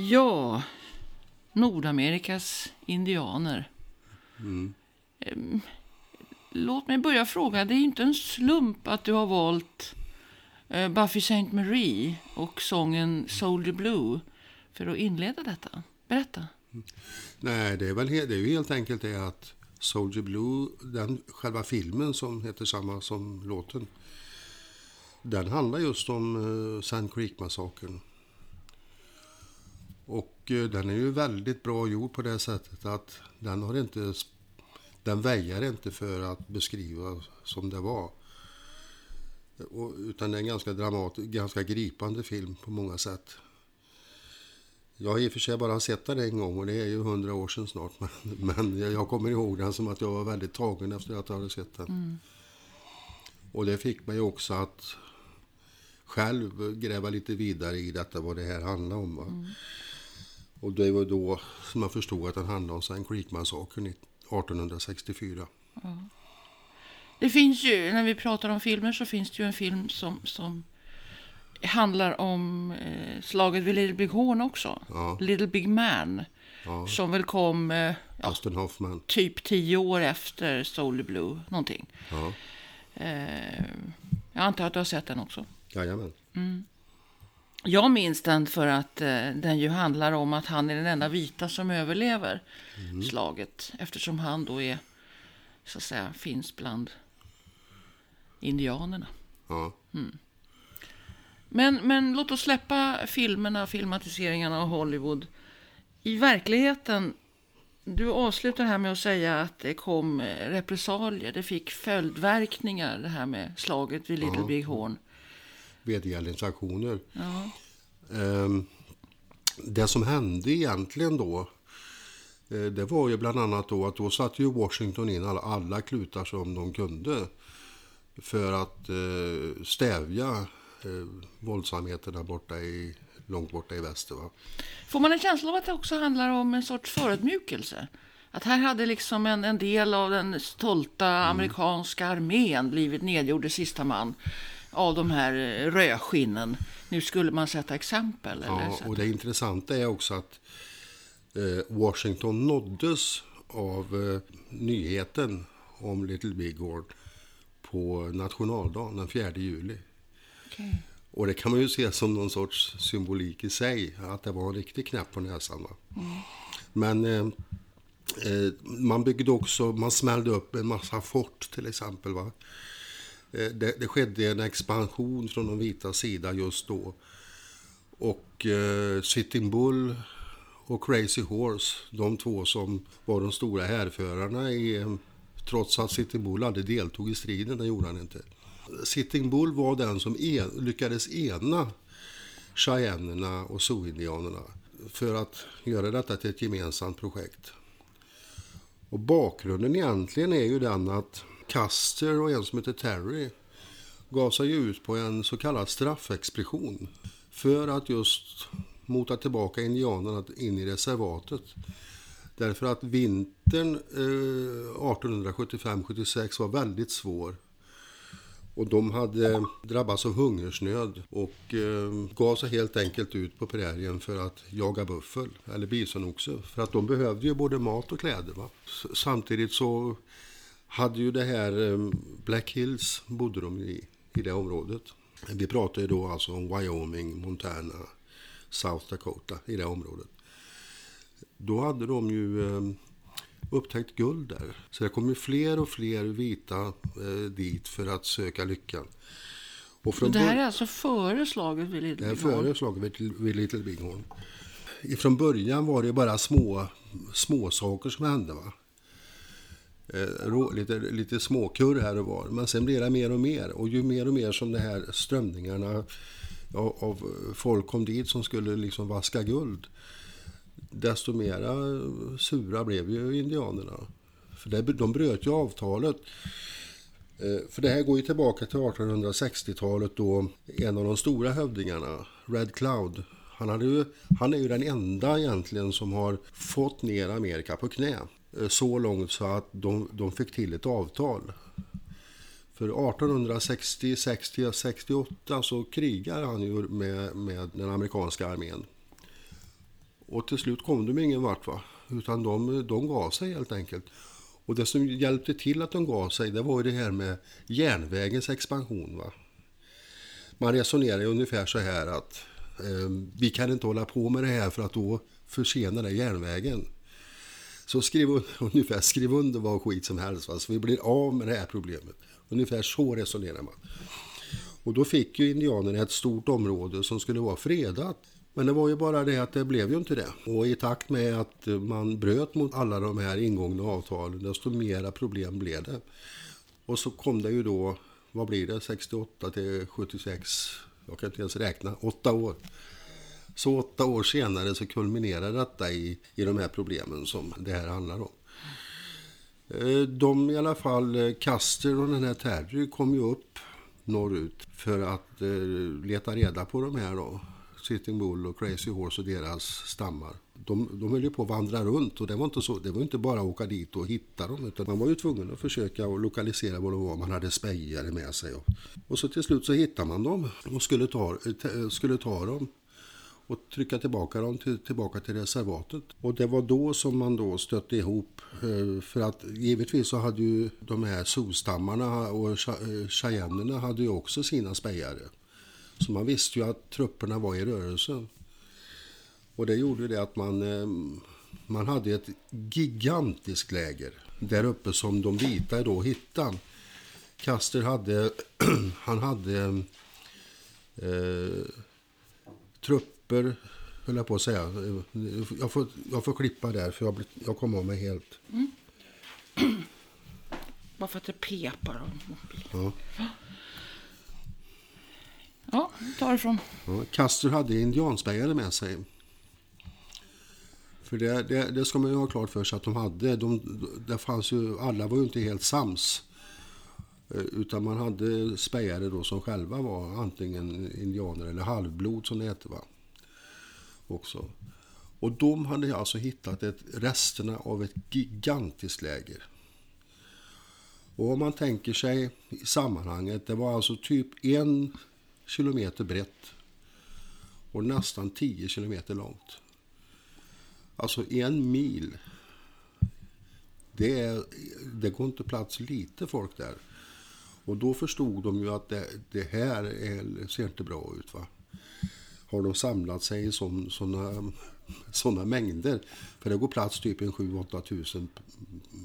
Ja, Nordamerikas indianer. Em, Låt mig börja fråga, det är ju inte en slump att du har valt eh, Buffy St. Marie och sången Soldier Blue för att inleda detta. Berätta. Nej, det är väl det är ju helt enkelt det att Soldier Blue, den själva filmen som heter samma som låten, den handlar just om uh, Sand Creek-massakern. Och eh, den är ju väldigt bra gjord på det sättet att den har inte, den väjar inte för att beskriva som det var. Och, utan det är en ganska dramatisk, ganska gripande film på många sätt. Jag har i och för sig bara sett den en gång och det är ju hundra år sedan snart. [LAUGHS] Men, men jag kommer ihåg den som att jag var väldigt tagen efter att jag hade sett den. Och det fick mig också att själv gräva lite vidare i detta vad det här handlar om. Va? Och det var då som jag förstod att den handlade om Sand Creek-massakern 1864. Det finns ju, när vi pratar om filmer så finns det ju en film som, som handlar om eh, slaget vid Little Big Horn också. Ja. Little Big Man. Ja. Som väl kom eh, ja, typ tio år efter Soul Blue, någonting. Ja. Eh, jag antar att du har sett den också. Jajamän. Jag minns den för att eh, den ju handlar om att han är den enda vita som överlever slaget. Eftersom han då är, så att säga, finns bland indianerna. Ja. Men, men låt oss släppa filmerna, filmatiseringarna och Hollywood. I verkligheten, du avslutar här med att säga att det kom repressalier, det fick följdverkningar det här med slaget vid Little Big Horn. Vedergällningsaktioner. Ja. Ehm, det som hände egentligen då, eh, det var ju bland annat då att då satte ju Washington in alla, alla klutar som de kunde för att eh, stävja eh, våldsamheterna borta i, långt borta i väster. Va? Får man en känsla av att det också handlar om en sorts förödmjukelse? Att här hade liksom en, en del av den stolta amerikanska armén blivit nedgjord i sista man av de här eh, rödskinnen. Nu skulle man sätta exempel. Eller Ja, och det intressanta är också att eh, Washington nåddes av eh, nyheten om Little Big Horn på nationaldagen den 4 juli. Okej. Och det kan man ju se som någon sorts symbolik i sig, att det var en riktig knäpp på näsan. Va? Men eh, man byggde också, man smällde upp en massa fort till exempel. Va? Eh, det, det skedde en expansion från de vita sida just då. Och eh, Sitting Bull och Crazy Horse, de två som var de stora härförarna i, eh, trots att Sitting Bull aldrig deltog i striden, det gjorde han inte. Sitting Bull var den som en, lyckades ena cheyennerna och Sioux-indianerna för att göra detta till ett gemensamt projekt. Och bakgrunden egentligen är ju den att Custer och en som heter Terry gav sig ut på en så kallad straffexpedition för att just mota tillbaka indianerna in i reservatet. Därför att vintern eh, 1875-76 var väldigt svår. Och de hade drabbats av hungersnöd och eh, gav sig helt enkelt ut på prärien för att jaga buffel eller bisonoxe. För att de behövde ju både mat och kläder. Va? Samtidigt så hade ju det här eh, Black Hills bodde de i, i det området. Vi pratar ju då alltså om Wyoming, Montana, South Dakota i det området. Då hade de ju eh, upptäckt guld där. Så det kom ju fler och fler vita eh, dit för att söka lyckan. Och från Det här är alltså före slaget vid det Little är Big Horn. före slaget vid, vid Little Bighorn. Ifrån början var det bara små, små saker som hände. Va? Eh, lite, lite småkurr här och var. Men sen blir det mer och mer. Och ju mer och mer som de här strömningarna av, av folk kom dit som skulle liksom vaska guld. Desto mera sura blev ju indianerna. För det, de bröt ju avtalet. Eh, för det här går ju tillbaka till 1860-talet då en av de stora hövdingarna, Red Cloud, han, hade ju, han är ju den enda egentligen som har fått ner Amerika på knä. Eh, så långt så att de, de fick till ett avtal. För 1860-68 så krigar han ju med, med den amerikanska armén. Och till slut kom de ingen vart va. Utan de, de gav sig helt enkelt. Och det som hjälpte till att de gav sig det var ju det här med järnvägens expansion. Va? Man resonerar ju ungefär så här att eh, vi kan inte hålla på med det här för att då försenar det järnvägen. Så skriv, [LAUGHS] ungefär skriv under vad skit som helst va? så vi blir av med det här problemet. Ungefär så resonerar man. Och då fick ju indianerna ett stort område som skulle vara fredat. Men det var ju bara det att det blev ju inte det. Och i takt med att man bröt mot alla de här ingångna avtalen, desto mera problem blev det. Och så kom det ju då, vad blir det, 68 till 76, jag kan inte ens räkna, åtta år. Så åtta år senare så kulminerar detta i, i de här problemen som det här handlar om. Eh, de i alla fall, eh, Custer och den här Terry kom ju upp norrut för att eh, leta reda på de här då, Sitting Bull och Crazy Horse och deras stammar. De, de höll ju på att vandra runt och det var inte, så, det var inte bara att åka dit och hitta dem utan man var ju tvungen att försöka och lokalisera var de var. Man hade spejare med sig. Och, och så till slut så hittade man dem och skulle ta, eh, skulle ta dem och trycka tillbaka dem till, tillbaka till reservatet. Och det var då som man då stötte ihop. Eh, för att givetvis så hade ju de här solstammarna och eh, cheyennerna hade ju också sina spejare. Så man visste ju att trupperna var i rörelse. Och det gjorde ju det att man, eh, man hade ett gigantiskt läger där uppe som de vita då hittade. Kaster hade, [CLEARS THROAT] han hade eh, trupper, höll jag på att säga. Jag får, jag får klippa där för jag, blir- jag kommer av mig helt. Bara för att det pepar. Ja. Ja, ta ifrån. Ja, Custer hade indianspejare med sig. För det, det, det ska man ju ha klart för sig att de hade. De, det fanns ju, alla var ju inte helt sams. Eh, Utan man hade spejare då som själva var antingen indianer eller halvblod som det heter. Va? Också. Och de hade alltså hittat ett, resterna av ett gigantiskt läger. Och om man tänker sig i sammanhanget, det var alltså typ en kilometer brett och nästan 10 kilometer långt. Alltså en mil. Det, är, det går inte plats lite folk där. Och då förstod de ju att det, det här är, ser inte bra ut. va. Har de samlat sig i sådana [LAUGHS] såna mängder. För det går plats typ en 7-8 tusen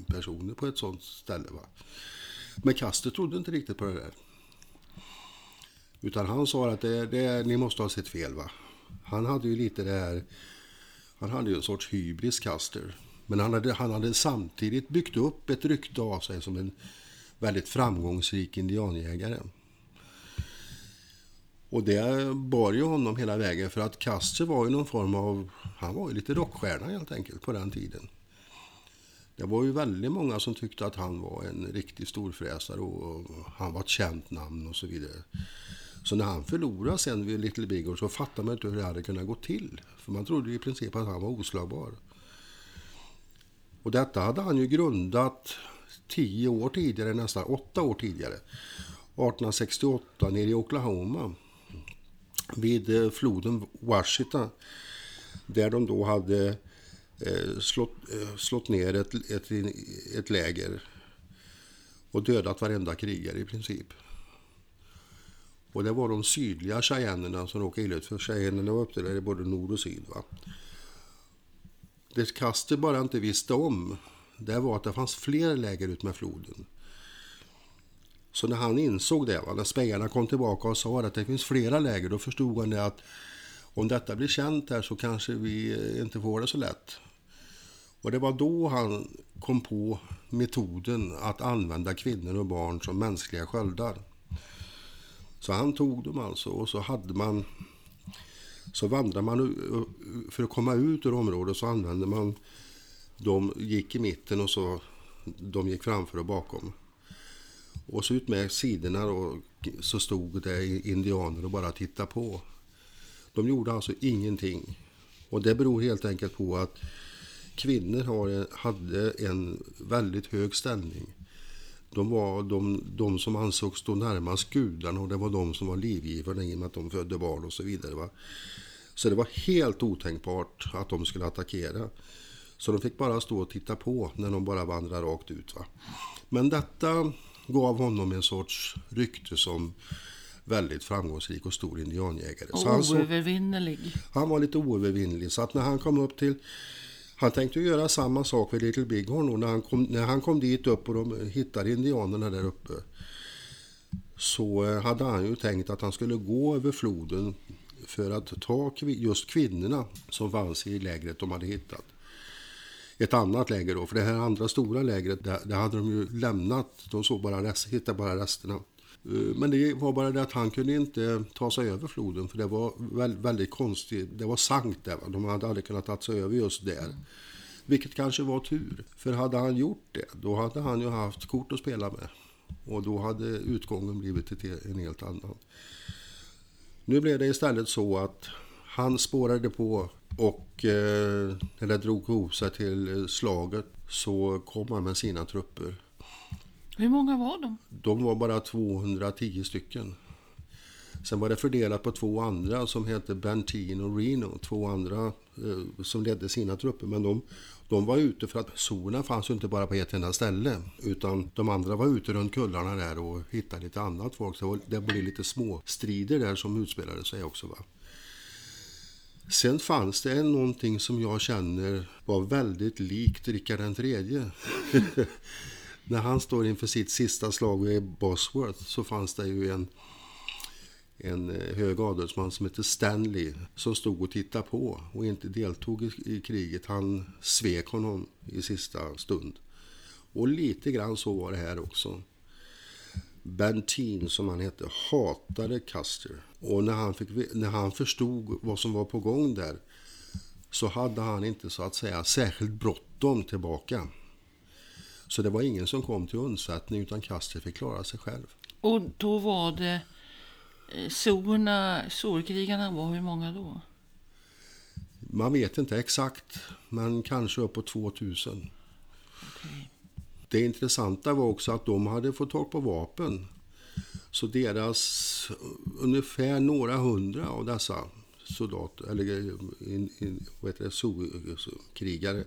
personer på ett sånt ställe. Va? Men Kaster trodde inte riktigt på det där. Utan han sa att det, det, ni måste ha sett fel va. Han hade ju lite det här, han hade ju en sorts hybris Caster. Men han hade, han hade samtidigt byggt upp ett rykte av sig som en väldigt framgångsrik indianjägare. Och det bar ju honom hela vägen för att Custer var ju någon form av, han var ju lite rockstjärna helt enkelt på den tiden. Det var ju väldigt många som tyckte att han var en riktig storfräsare och han var ett känt namn och så vidare. Så när han förlorade sen vid Little Big så fattade man inte hur det hade kunnat gå till. För man trodde ju i princip att han var oslagbar. Och detta hade han ju grundat tio år tidigare, nästan åtta år tidigare. 1868 nere i Oklahoma. Vid eh, floden Washita. Där de då hade eh, slått, eh, slått ner ett, ett, ett läger. Och dödat varenda krigare i princip. Och det var de sydliga cheyennerna som råkade illa ut. För cheyennerna var uppdelade i både nord och syd. Va? Det Custer bara inte visste om, det var att det fanns fler läger ut med floden. Så när han insåg det, va, när spejarna kom tillbaka och sa att det finns flera läger, då förstod han det att om detta blir känt här så kanske vi eh, inte får det så lätt. Och det var då han kom på metoden att använda kvinnor och barn som mänskliga sköldar. Så han tog dem alltså och så hade man så vandrade man för att komma ut ur området så använde man de gick i mitten och så de gick framför och bakom. Och så ut med sidorna då, så stod det indianer och bara tittade på. De gjorde alltså ingenting. Och det beror helt enkelt på att kvinnor har, hade en väldigt hög ställning. De var de, de som ansågs stå närmast gudarna och det var de som var livgivarna i och med att de födde barn och så vidare. Va? Så det var helt otänkbart att de skulle attackera. Så de fick bara stå och titta på när de bara vandrade rakt ut. Va? Men detta gav honom en sorts rykte som väldigt framgångsrik och stor indianjägare. Så han, så, han var lite oövervinnlig. Så att när han kom upp till... Han tänkte göra samma sak vid Little Bighorn och när han kom, när han kom dit upp och de hittade indianerna där uppe så eh, hade han ju tänkt att han skulle gå över floden för att ta just kvinnorna som fanns i lägret de hade hittat. Ett annat läger då, för det här andra stora lägret, det, det hade de ju lämnat. De såg bara rest, hittade bara resterna. Eh, men det var bara det att han kunde inte ta sig över floden för det var väldigt konstigt. Det var sankt där. Va? De hade aldrig kunnat ta sig över just där. Vilket kanske var tur. För hade han gjort det, då hade han ju haft kort att spela med. Och då hade utgången blivit en helt annan. Nu blev det istället så att Han spårade på och eh, när det drog ihop sig till eh, slaget så kom han med sina trupper. Hur många var de? De var bara 210 stycken. Sen var det fördelat på två andra som hette Bentin och Reno. Två andra eh, som ledde sina trupper. Men de, de var ute för att zonen fanns ju inte bara på ett enda ställe. Utan de andra var ute runt kullarna där och hittade lite annat folk. Så det blev lite små strider där som utspelade sig också. Va? Sen fanns det någonting som jag känner var väldigt likt Rickard den tredje. [LAUGHS] När han står inför sitt sista slag i Bosworth så fanns det ju en, en eh, hög adelsman som hette Stanley som stod och tittade på och inte deltog i, i kriget. Han svek honom i sista stund. Och lite grann så var det här också. Bentin, som han hette, hatade Custer. Och när han, fick, när han förstod vad som var på gång där så hade han inte så att säga särskilt bråttom tillbaka. Så det var ingen som kom till undsättning utan Custer fick klara sig själv. Och då var det eh, Sorna, Sorkrigarna var hur många då? Man vet inte exakt, men kanske uppåt 2000. Okej. Det intressanta var också att de hade fått tag på vapen. Så deras eh, ungefär några hundra av dessa soldater, eller eh, in, in, vad heter det, so, eh, krigare,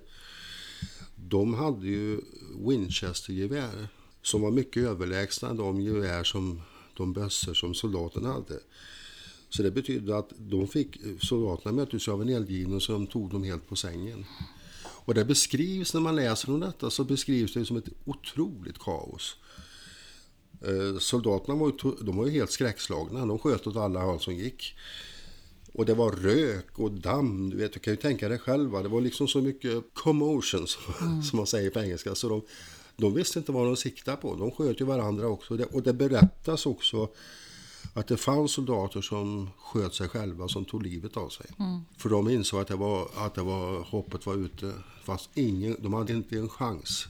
de hade ju Winchester-gevär som var mycket överlägsna de gevär som de bössor som soldaterna hade. Så det betydde att de fick, soldaterna möttes av en eldgivning som tog dem helt på sängen. Och det beskrivs, när man läser om detta, så beskrivs det som ett otroligt kaos. Eh, Soldaterna var ju, de var ju helt skräckslagna. De sköt åt alla håll som gick. Och det var rök och damm. Du vet, du kan ju tänka dig själv. va. Det var liksom så mycket commotion, som, som man säger på engelska. Så de, de visste inte vad de siktade på. De sköt ju varandra också. Det, och det berättas också att det fanns soldater som sköt sig själva, som tog livet av sig. För de insåg att, det var, att det var, hoppet var ute. Fast ingen, de hade inte en chans.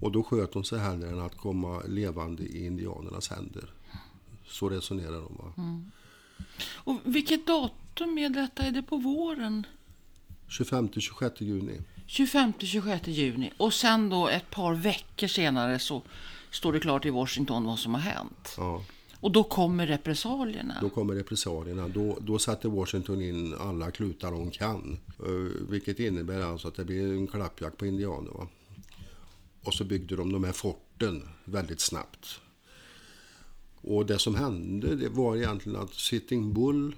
Och då sköt de sig hellre än att komma levande i indianernas händer. Så resonerar de. Va? Och vilket datum är detta? Är det på våren? 25-26 juni. 25-26 juni. Och sen då ett par veckor senare så står det klart i Washington vad som har hänt. Ja, Och då kommer repressalierna. då kommer repressalierna. Då, då satte Washington in alla klutar de kan. Eh, vilket innebär alltså att det blir en klappjakt på indianer. Va? Och så byggde de de här forten väldigt snabbt. Och det som hände det var egentligen att Sitting Bull,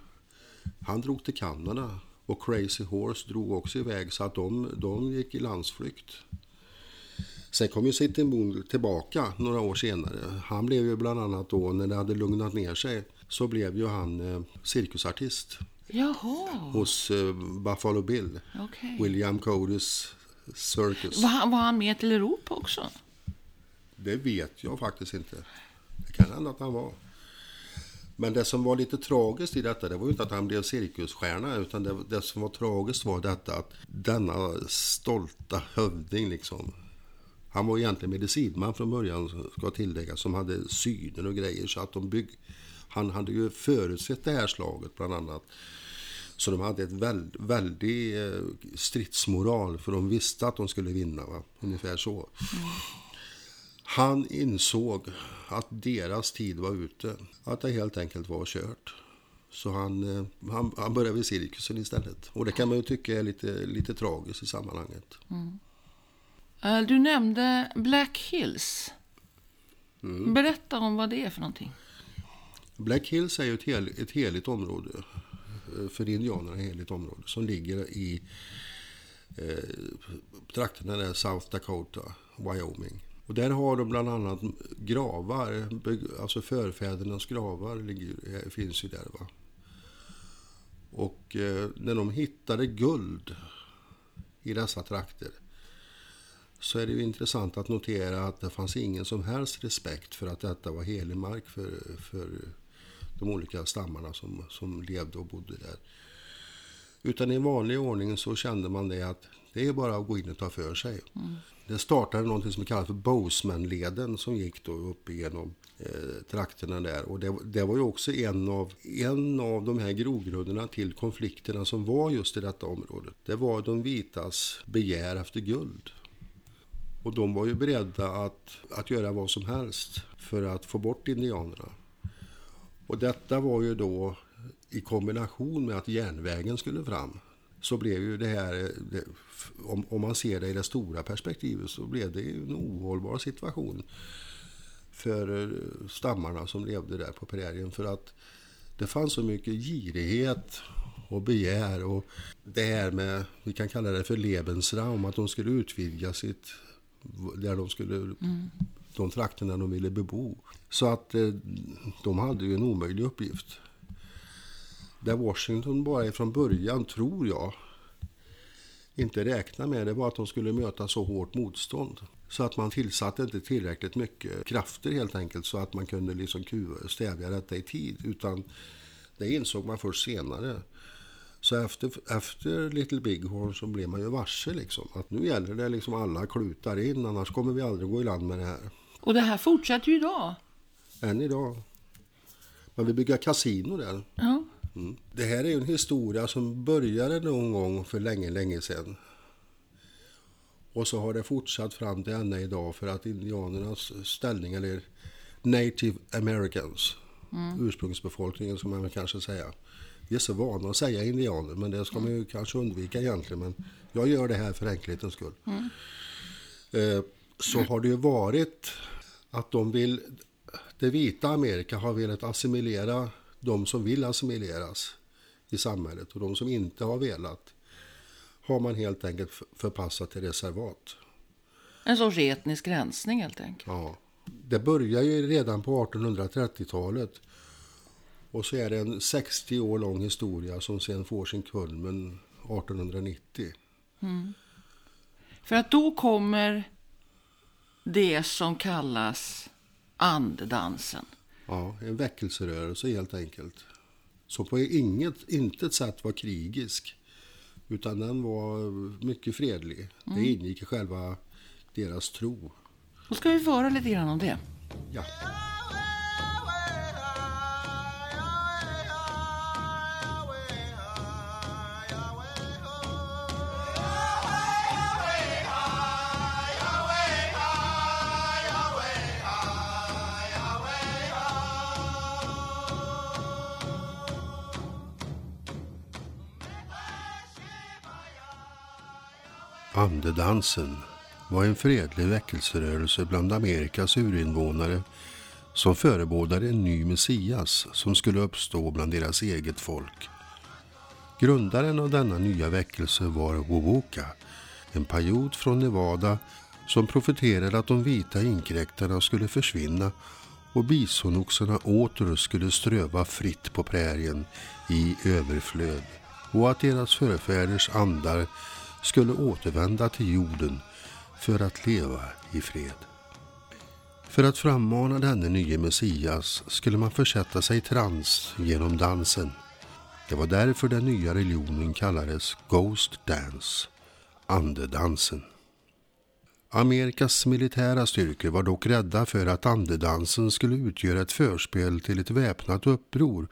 han drog till Kanada. Och Crazy Horse drog också iväg så att de, de gick i landsflykt. Sen kom ju Sitting Bull tillbaka några år senare. Han blev ju bland annat då, när det hade lugnat ner sig, så blev ju han eh, cirkusartist Jaha, hos eh, Buffalo Bill. okej. William Codys Circus. Var, han- var han med till Europa också? Det vet jag faktiskt inte. Det kan hända att han var. Men det som var lite tragiskt i detta, det var ju inte att han blev cirkusstjärna, utan det, det som var tragiskt var detta att denna stolta hövding liksom, han var egentligen medicinman från början, ska tilläggas, som hade synen och grejer, så att de bygg... Han hade ju förutsett det här slaget bland annat. Så de hade ett väl, väldig eh, stridsmoral, för de visste att de skulle vinna, va? ungefär så. Han insåg att deras tid var ute. Att det helt enkelt var kört. Så han, eh, han, han började vid cirkusen istället. Och det kan man ju tycka är lite, lite tragiskt i sammanhanget. Eh, Du nämnde Black Hills. Mm. Berätta om vad det är för någonting. Black Hills är ju ett, hel, ett heligt område. Eh, för indianerna ett heligt område. Som ligger i eh, trakterna där South Dakota, Wyoming. Och där har de bland annat gravar, alltså förfädernas gravar ligger, eh, finns ju där. Va? Och eh, när de hittade guld i dessa trakter så är det ju intressant att notera att det fanns ingen som helst respekt för att detta var helig mark för, för de olika stammarna som, som levde och bodde där. Utan i vanlig ordning så kände man det att Det är bara att gå in och ta för sig. Det startade någonting som kallas för Boseman-leden som gick då upp igenom eh, trakterna där. Och det, det var ju också en av, en av de här grogrunderna till konflikterna som var just i detta området. Det var de vitas begär efter guld. Och de var ju beredda att, att göra vad som helst för att få bort indianerna. Och detta var ju då i kombination med att järnvägen skulle fram. Så blev ju det här, om, om man ser det i det stora perspektivet, så blev det ju en ohållbar situation för eh, stammarna som levde där på prärien. För att det fanns så mycket girighet och begär och det här med, vi kan kalla det för Lebensraum, att de skulle utvidga sitt, där de skulle, mm de trakterna de ville bebo. Så att eh, de hade ju en omöjlig uppgift. Där Washington bara ifrån början, tror jag, inte räknade med det var att de skulle möta så hårt motstånd. Så att man tillsatte inte tillräckligt mycket krafter helt enkelt så att man kunde liksom stävja detta i tid. Utan det insåg man först senare. Så efter, efter Little Bighorn så blev man ju varse liksom att nu gäller det liksom alla klutar in annars kommer vi aldrig gå i land med det här. Och det här fortsätter ju idag. Än idag. Man vill bygga kasino där. Ja. Mm. Det här är en historia som började någon gång för länge, länge sedan. Och så har det fortsatt fram till ända idag för att indianernas ställning, eller native americans, ursprungsbefolkningen som man kanske säga. Vi är så vana att säga indianer, men det ska man ju kanske undvika egentligen. Men jag gör det här för enkelhetens skull. Eh, så har det ju varit att de vill, det vita Amerika har velat assimilera de som vill assimileras i samhället och de som inte har velat har man helt enkelt förpassat till reservat. En sorts etnisk rensning helt enkelt. Ja. Det börjar ju redan på 1830-talet och så är det en 60 år lång historia som sen får sin kulmen 1890. För att då kommer det som kallas andedansen. Ja, en väckelserörelse helt enkelt. Som på inget, intet sätt var krigisk. Utan den var mycket fredlig. Det ingick i själva deras tro. Då ska vi få höra lite grann om det. Ja. Andedansen var en fredlig väckelserörelse bland Amerikas urinvånare som förebådade en ny Messias som skulle uppstå bland deras eget folk. Grundaren av denna nya väckelse var Wowoka, en pajot från Nevada som profeterade att de vita inkräktarna skulle försvinna och bisonoxarna åter skulle ströva fritt på prärien i överflöd och att deras förfäders andar skulle återvända till jorden för att leva i fred. För att frammana denne nye Messias skulle man försätta sig i trans genom dansen. Det var därför den nya religionen kallades Ghost Dance, andedansen. Amerikas militära styrkor var dock rädda för att andedansen skulle utgöra ett förspel till ett väpnat uppror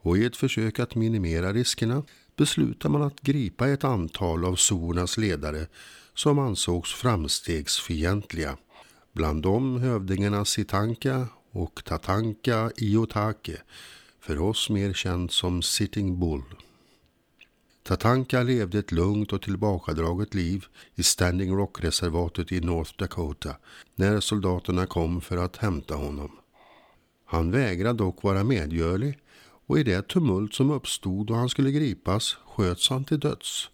och i ett försök att minimera riskerna beslutade man att gripa ett antal av Sornas ledare som ansågs framstegsfientliga. Bland dem hövdingarna Sitanka och Tatanka Iotake, för oss mer känd som Sitting Bull. Tatanka levde ett lugnt och tillbakadraget liv i Standing Rock-reservatet i North Dakota när soldaterna kom för att hämta honom. Han vägrade dock vara medgörlig och i det tumult som uppstod då han skulle gripas sköts han till döds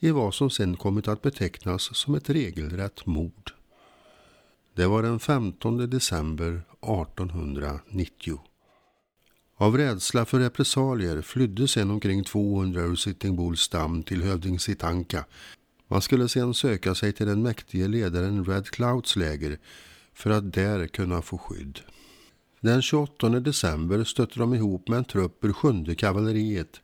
i vad som sen kommit att betecknas som ett regelrätt mord. Det var den 15 december 1890. Av rädsla för repressalier flydde sen omkring 200 ur Sitting Bulls stam till hövding Sitanka. Man skulle sen söka sig till den mäktige ledaren Red Clouds läger för att där kunna få skydd. Den 28 december stötte de ihop med en trupp ur sjunde kavalleriet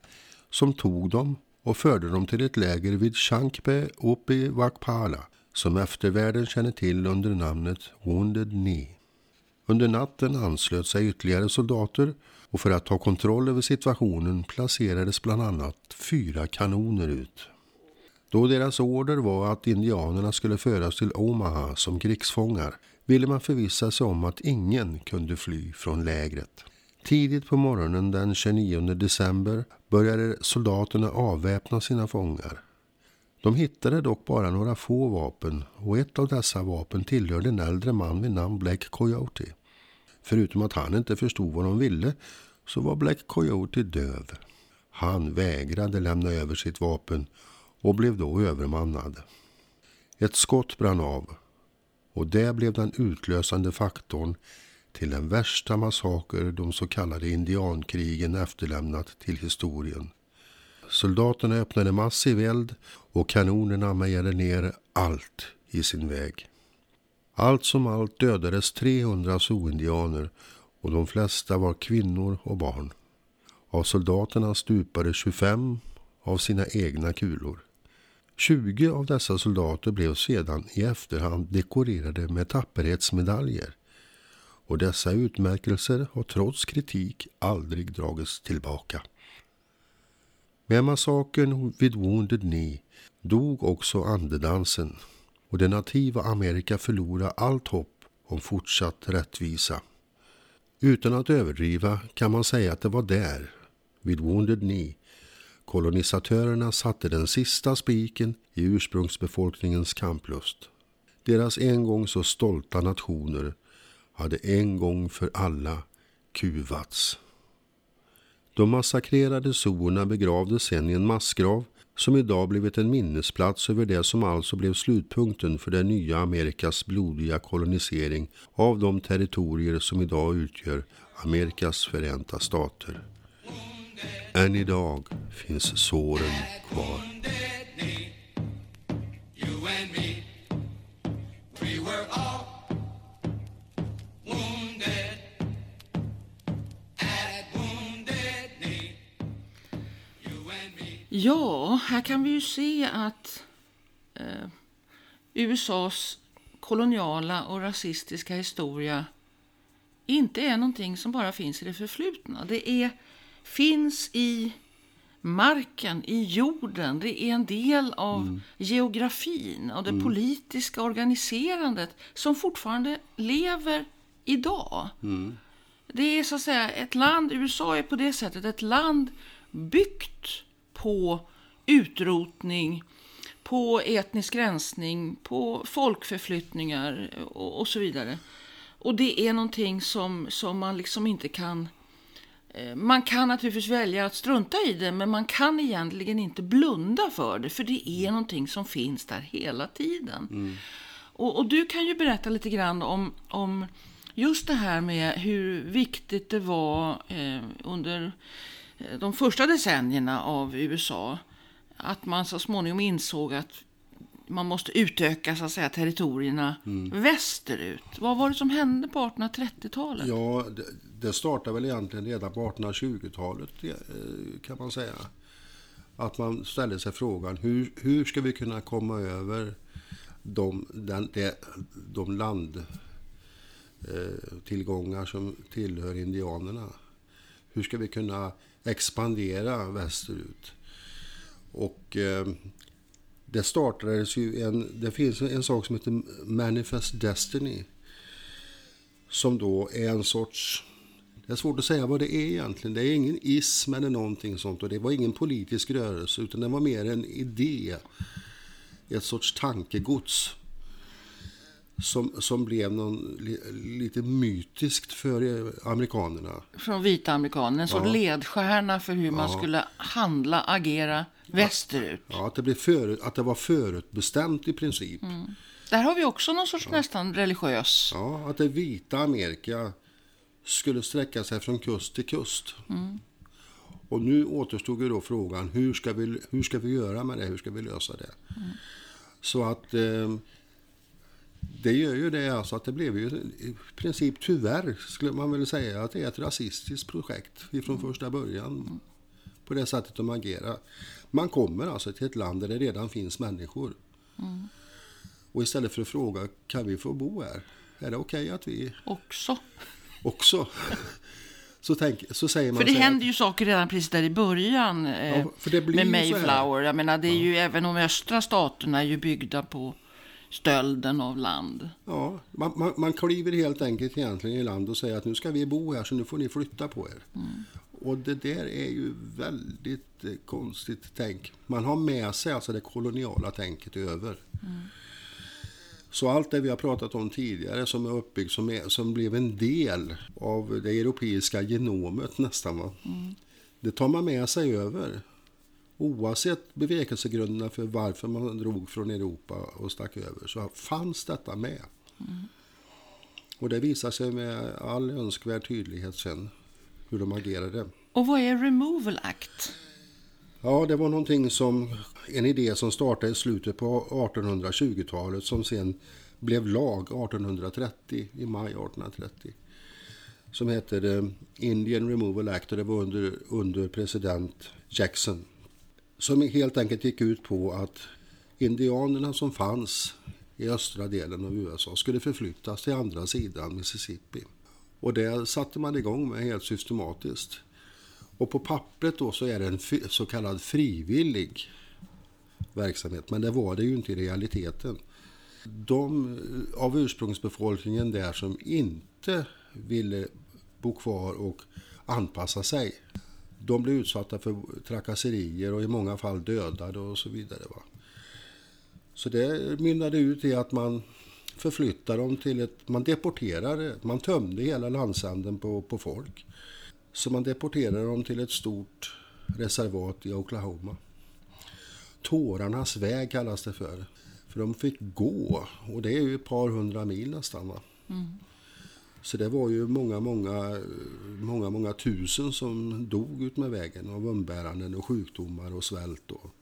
som tog dem och förde dem till ett läger vid Shankpe uppe i Wakpala som eftervärlden känner till under namnet Wounded Knee. Under natten anslöt sig ytterligare soldater och för att ta kontroll över situationen placerades bland annat fyra kanoner ut. Då deras order var att indianerna skulle föras till Omaha som krigsfångar ville man förvissa sig om att ingen kunde fly från lägret. Tidigt på morgonen den 29 december började soldaterna avväpna sina fångar. De hittade dock bara några få vapen och ett av dessa vapen tillhörde en äldre man vid namn Black Coyote. Förutom att han inte förstod vad de ville så var Black Coyote döv. Han vägrade lämna över sitt vapen och blev då övermannad. Ett skott brann av och det blev den utlösande faktorn till den värsta massaker de så kallade indiankrigen efterlämnat till historien. Soldaterna öppnade massiv eld och kanonerna mejade ner allt i sin väg. Allt som allt dödades 300 zooindianer och de flesta var kvinnor och barn. Av soldaterna stupade 25 av sina egna kulor. 20 av dessa soldater blev sedan i efterhand dekorerade med tapperhetsmedaljer och dessa utmärkelser har trots kritik aldrig dragits tillbaka. Med massakern vid Wounded Knee dog också andedansen och det nativa Amerika förlorade allt hopp om fortsatt rättvisa. Utan att överdriva kan man säga att det var där, vid Wounded Knee, kolonisatörerna satte den sista spiken i ursprungsbefolkningens kamplust. Deras en gång så stolta nationer hade en gång för alla kuvats. De massakrerade zoorna begravdes sen i en massgrav som idag blivit en minnesplats över det som alltså blev slutpunkten för det nya Amerikas blodiga kolonisering av de territorier som idag utgör Amerikas förenta stater. Än idag finns såren kvar. Ja, här kan vi ju se att eh, USAs koloniala och rasistiska historia inte är någonting som bara finns i det förflutna. Det är, finns i marken, i jorden. Det är en del av geografin och det politiska organiserandet som fortfarande lever idag. Det är så att säga ett land, USA är på det sättet ett land byggt på utrotning, på etnisk rensning, på folkförflyttningar och, och så vidare. Och det är någonting som, som man liksom inte kan... eh, Man kan naturligtvis välja att strunta i det, men man kan egentligen inte blunda för det, för det är någonting som finns där hela tiden. Och, och du kan ju berätta lite grann om, om just det här med hur viktigt det var eh, under eh, de första decennierna av USA att man så småningom insåg att man måste utöka så att säga, territorierna västerut. Vad var det som hände på 1830-talet? Ja, det, det startade väl egentligen redan på 1820-talet eh, kan man säga. Att man ställde sig frågan hur, hur ska vi kunna komma över de, den, det, de landtillgångar som tillhör indianerna. Hur ska vi kunna expandera västerut? Och eh, det startades ju en, det finns en sak som heter Manifest Destiny. Som då är en sorts, det är svårt att säga vad det är egentligen. Det är ingen ism eller någonting sånt och det var ingen politisk rörelse utan det var mer en idé. Ett sorts tankegods. Som, som blev någon, li, lite mytiskt för amerikanerna. Från vita amerikaner, en sorts Ja. ledstjärna för hur man Ja. skulle handla, agera västerut. Ja, att, det blev för, att det var förutbestämt i princip. Där har vi också någon sorts nästan religiös... Ja, att det vita Amerika skulle sträcka sig från kust till kust. Och nu återstod ju då frågan, hur ska, vi, hur ska vi göra med det? Hur ska vi lösa det? Så att eh, det gör ju det alltså att det blev ju i princip tyvärr skulle man väl säga att det är ett rasistiskt projekt ifrån första början. på det sättet de agerar. Man kommer alltså till ett land där det redan finns människor. Och istället för att fråga, kan vi få bo här? Är det okej att vi Också. också? Så, tänk, så säger man För det händer ju saker redan precis där i början eh, Ja, med. Mayflower. Jag menar, det är ju även de östra staterna är ju byggda på stölden av land. Ja, man, man, man kliver helt enkelt egentligen i land och säger att nu ska vi bo här så nu får ni flytta på er. Och det där är ju väldigt eh, konstigt tänk. Man har med sig alltså det koloniala tänket över. Så allt det vi har pratat om tidigare som är uppbyggt, som, är, som blev en del av det europeiska genomet nästan. Va? Det tar man med sig över. Oavsett bevekelsegrunderna för varför man drog från Europa och stack över så fanns detta med. Och det visar sig med all önskvärd tydlighet sen hur de agerade. Och vad är Removal Act? Ja, det var någonting som en idé som startade i slutet på 1820-talet som sen blev lag 1830, i maj 1830. Som hette Indian Removal Act och det var under, under president Jackson. Som helt enkelt gick ut på att indianerna som fanns i östra delen av USA skulle förflyttas till andra sidan Mississippi. Och det satte man igång med helt systematiskt. Och på pappret då så är det en så kallad frivillig verksamhet, men det var det ju inte i realiteten. De eh, av ursprungsbefolkningen där som inte ville bo kvar och anpassa sig, de blev utsatta för trakasserier och i många fall dödade och så vidare. Va? Så det mynnade ut i att man förflyttade dem till ett, man deporterade, man tömde hela landsänden på, på folk. Så man deporterade dem till ett stort reservat i Oklahoma. Tårarnas väg kallas det för. För de fick gå och det är ju ett par hundra mil nästan. Va? Mm. Så det var ju många, många, många, många tusen som dog ut med vägen av umbäranden och sjukdomar och svält. Och.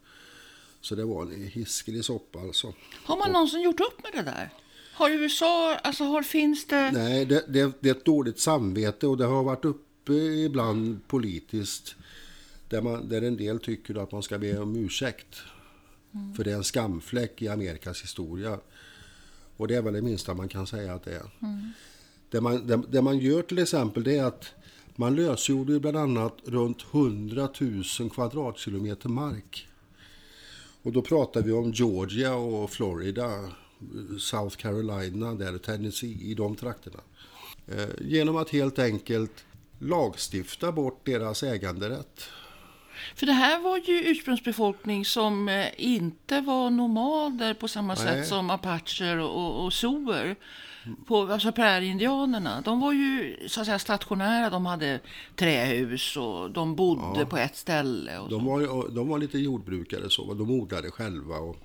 Så det var en hiskelig soppa alltså. Har man någonsin gjort upp med det där? Har USA, alltså har, finns det... Nej, det, det, det är ett dåligt samvete och det har varit uppe ibland politiskt där, man, där en del tycker att man ska be om ursäkt. För det är en skamfläck i Amerikas historia. Och det är väl det minsta man kan säga att det är. Det, man, det, det man gör till exempel det är att man lösgjorde bland annat runt 100 000 kvadratkilometer mark. Och då pratar vi om Georgia och Florida, South Carolina, där Tennessee, i de trakterna. Eh, Genom att helt enkelt lagstifta bort deras äganderätt. För det här var ju ursprungsbefolkning som eh, inte var nomader på samma Nej. sätt som apacher och, och, och zoer. På, alltså prärieindianerna. De var ju så att säga stationära. De hade trähus och de bodde på ett ställe. Och De så. var, de var lite jordbrukare så, de odlade själva. Och,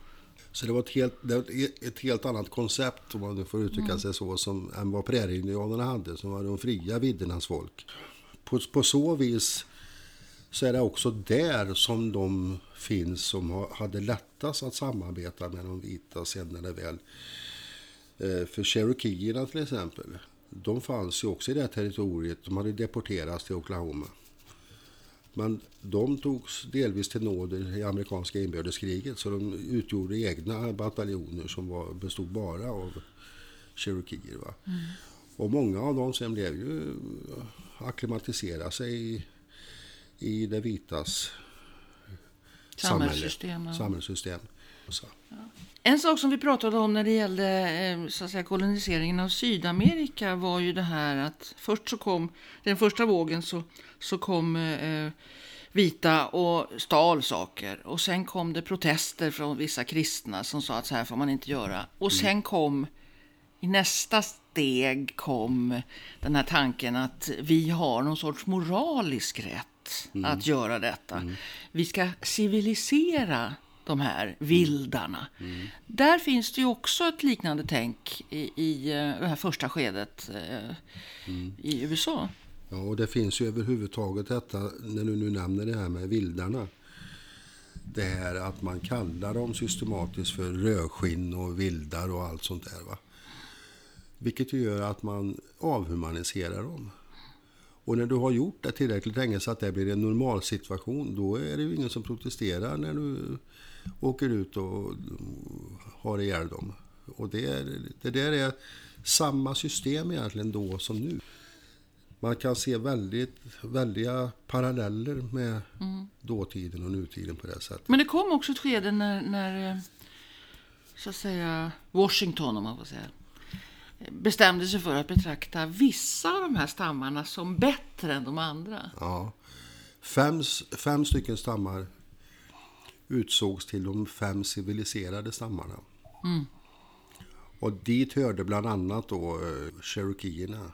så det var ett helt, var ett- helt annat koncept, om man får uttrycka sig så, som, än vad prärieindianerna hade, som var de fria viddernas folk. På, på så vis så är det också där som de finns som hade lättast att samarbeta med de vita sen när det väl... Eh, för cherokierna till exempel, de fanns ju också i det här territoriet. De hade deporterats till Oklahoma. Men de togs delvis till nåder i amerikanska inbördeskriget så de utgjorde egna bataljoner som var, bestod bara av cherokeer. Va? Och många av dem sen blev ju akklimatiserade sig i, i det vitas Samhällssystem, samhälle, ja. En sak som vi pratade om när det gällde eh, så att säga, koloniseringen av Sydamerika var ju det här att först så kom, den första vågen så, så kom eh, vita och stal saker och sen kom det protester från vissa kristna som sa att så här får man inte göra. Och sen kom i nästa steg kom den här tanken att vi har någon sorts moralisk rätt att göra detta. Vi ska civilisera de här vildarna. Där finns det ju också ett liknande tänk i, i eh, det här första skedet eh, i USA. Ja, och det finns ju överhuvudtaget detta, när du nu nämner det här med vildarna. Det här att man kallar dem systematiskt för rödskinn och vildar och allt sånt där. Va? Vilket ju gör att man avhumaniserar dem. Och när du har gjort det tillräckligt länge så att det blir en normal situation, då är det ju ingen som protesterar när du åker ut och har ihjäl dem. Och det, är, det där är samma system egentligen då som nu. Man kan se väldigt, väldiga paralleller med dåtiden och nutiden på det sättet. Men det kom också ett skede när, när eh, så att säga Washington, om man får säga, bestämde sig för att betrakta vissa av de här stammarna som bättre än de andra. Ja. Fem, fem stycken stammar utsågs till de fem civiliserade stammarna. Och dit hörde bland annat då eh, cherokierna.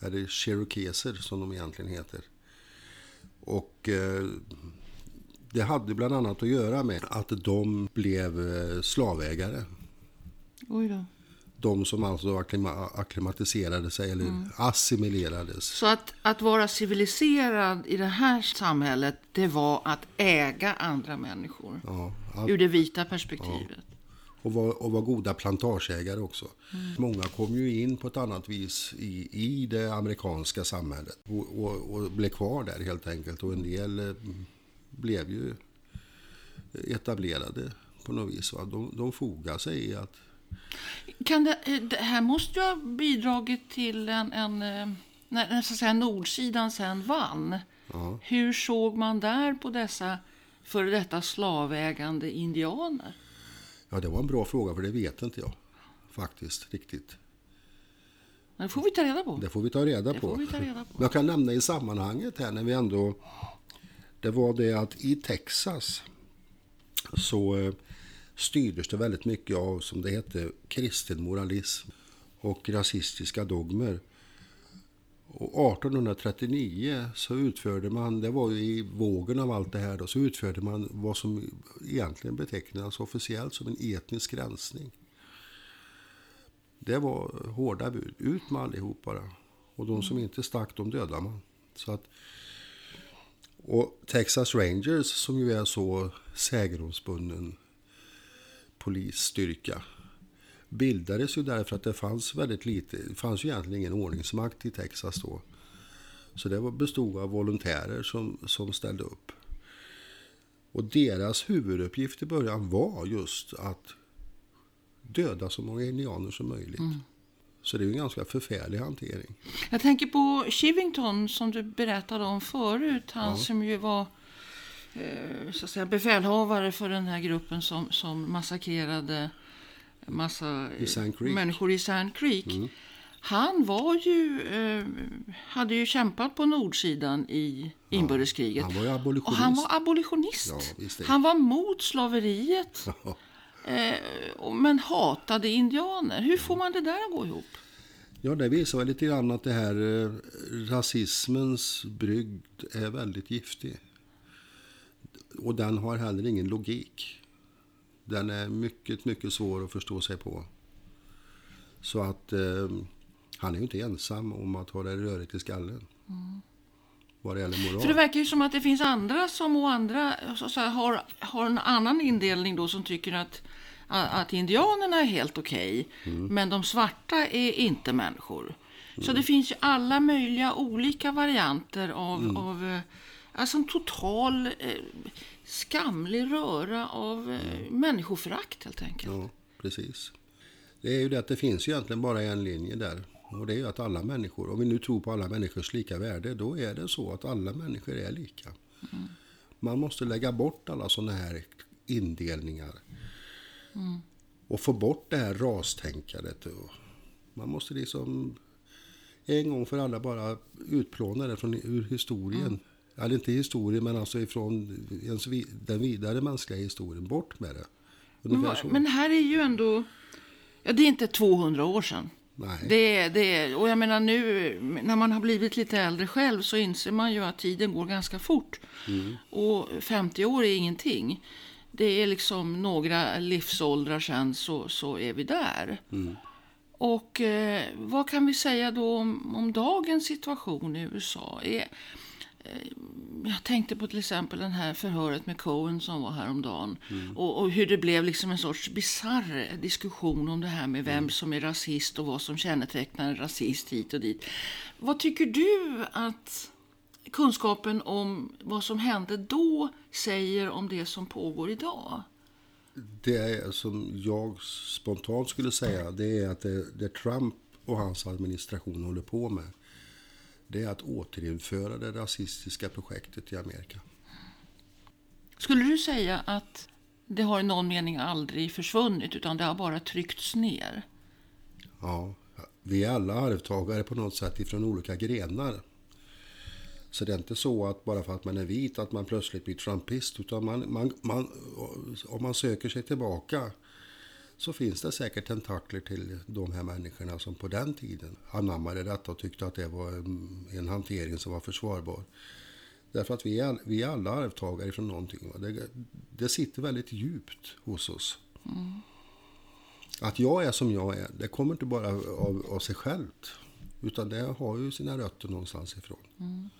Eller cherokeser som de egentligen heter. Och eh, det hade bland annat att göra med att de blev eh, slavägare. Oj då. De som alltså akklima, akklimatiserade sig eller assimilerades. Så att, att vara civiliserad i det här samhället, det var att äga andra människor. Ja, att- Ur det vita perspektivet. och var, och var goda plantageägare också. Många kom ju in på ett annat vis i, i det amerikanska samhället och, och, och blev kvar där helt enkelt. Och en del eh, blev ju etablerade på något vis. Va? De, de fogade sig i att Kan det, eh, det här måste ju ha bidragit till en, en eh, när, så att säga, nordsidan sen vann. Ja. Hur såg man där på dessa före detta slavägande indianer? Ja, det var en bra fråga för det vet inte jag faktiskt riktigt. Det får vi ta reda på. Det får vi ta reda Det på. vi ta reda på. Men jag kan nämna i sammanhanget här när vi ändå... Det var det att i Texas så eh, styrdes det väldigt mycket av, som det hette, kristen moralism och rasistiska dogmer. Och 1839 så utförde man, det var i vågen av allt det här då, så utförde man vad som egentligen betecknas officiellt som en etnisk rensning. Det var hårda bud. Ut med allihop bara. Och de som inte stack, de dödade man. Så att, och Texas Rangers, som ju är så sägeromsbunden polisstyrka, bildades ju därför att det fanns väldigt lite, det fanns ju egentligen ingen ordningsmakt i Texas då. Så det var- bestod av volontärer som, som ställde upp. Och deras huvuduppgift i början var just att döda så många indianer som möjligt. Så det är ju en ganska förfärlig hantering. Jag tänker på Chivington som du berättade om förut. Han som ju var så att säga, befälhavare för den här gruppen som, som massakrerade massa I människor i Sand Creek. Han var ju, eh, hade ju kämpat på nordsidan i inbördeskriget. Han var abolitionist. Och han var abolitionist. Ja, han var mot slaveriet. Ja. Eh, men hatade indianer. Hur får man det där att gå ihop? Ja, det visar väl lite grann att det här eh, rasismens brygd är väldigt giftig. Och den har heller ingen logik. Den är mycket, mycket svår att förstå sig på. Så att eh, han är ju inte ensam om att ha det rörigt i skallen. Vad det gäller moral. För det verkar ju som att det finns andra som och andra så, så här, har, har en annan indelning då som tycker att, att indianerna är helt okej, men de svarta är inte människor. Så det finns ju alla möjliga olika varianter av, av eh, alltså en total eh, skamlig röra av eh, människoförakt helt enkelt. Ja, precis. Det är ju det att det finns ju egentligen bara en linje där. Och det är ju att alla människor, om vi nu tror på alla människors lika värde, då är det så att alla människor är lika. Man måste lägga bort alla sådana här indelningar. Och få bort det här rastänkandet. Man måste liksom en gång för alla bara utplåna det från, ur historien. Eller inte historien, men alltså ifrån ens, den vidare mänskliga historien. Bort med det. Så. Men här är ju ändå, ja, det är inte 200 år sedan. Nej. Det det och jag menar nu när man har blivit lite äldre själv så inser man ju att tiden går ganska fort. Och 50 år är ingenting. Det är liksom några livsåldrar sedan så, så är vi där. Och eh, vad kan vi säga då om, om dagens situation i USA? Är, jag tänkte på till exempel den här förhöret med Cohen som var häromdagen. Och, och hur det blev liksom en sorts bizarr diskussion om det här med vem som är rasist och vad som kännetecknar en rasist hit och dit. Vad tycker du att kunskapen om vad som hände då säger om det som pågår idag? Det som jag spontant skulle säga, det är att det, det Trump och hans administration håller på med, det är att återinföra det rasistiska projektet i Amerika. Skulle du säga att det har i någon mening aldrig försvunnit utan det har bara tryckts ner? Ja, vi är alla arvtagare på något sätt ifrån olika grenar. Så det är inte så att bara för att man är vit att man plötsligt blir trumpist. Utan man, man, man, om man söker sig tillbaka så finns det säkert tentakler till de här människorna som på den tiden anammade detta och tyckte att det var en, en hantering som var försvarbar. Därför att vi är, vi är alla arvtagare från någonting. Det, det sitter väldigt djupt hos oss. Att jag är som jag är, det kommer inte bara av, av sig självt. Utan det har ju sina rötter någonstans ifrån.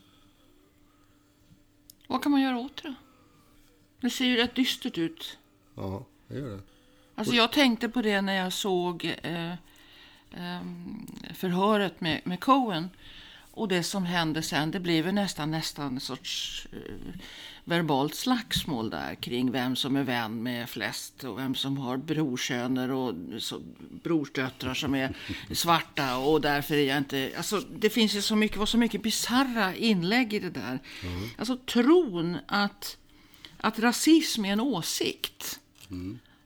Vad kan man göra åt det? Det ser ju rätt dystert ut. Ja, det gör det. Alltså jag tänkte på det när jag såg eh, ehm, förhöret med, med Cohen. Och det som hände sen, det blev ju nästan, nästan en sorts eh, verbalt slagsmål där kring vem som är vän med flest och vem som har brorsöner och så, brorsdöttrar som är [LAUGHS] svarta och därför är jag inte... Alltså det finns ju så mycket, var så mycket bizarra inlägg i det där. Alltså tron att, att rasism är en åsikt.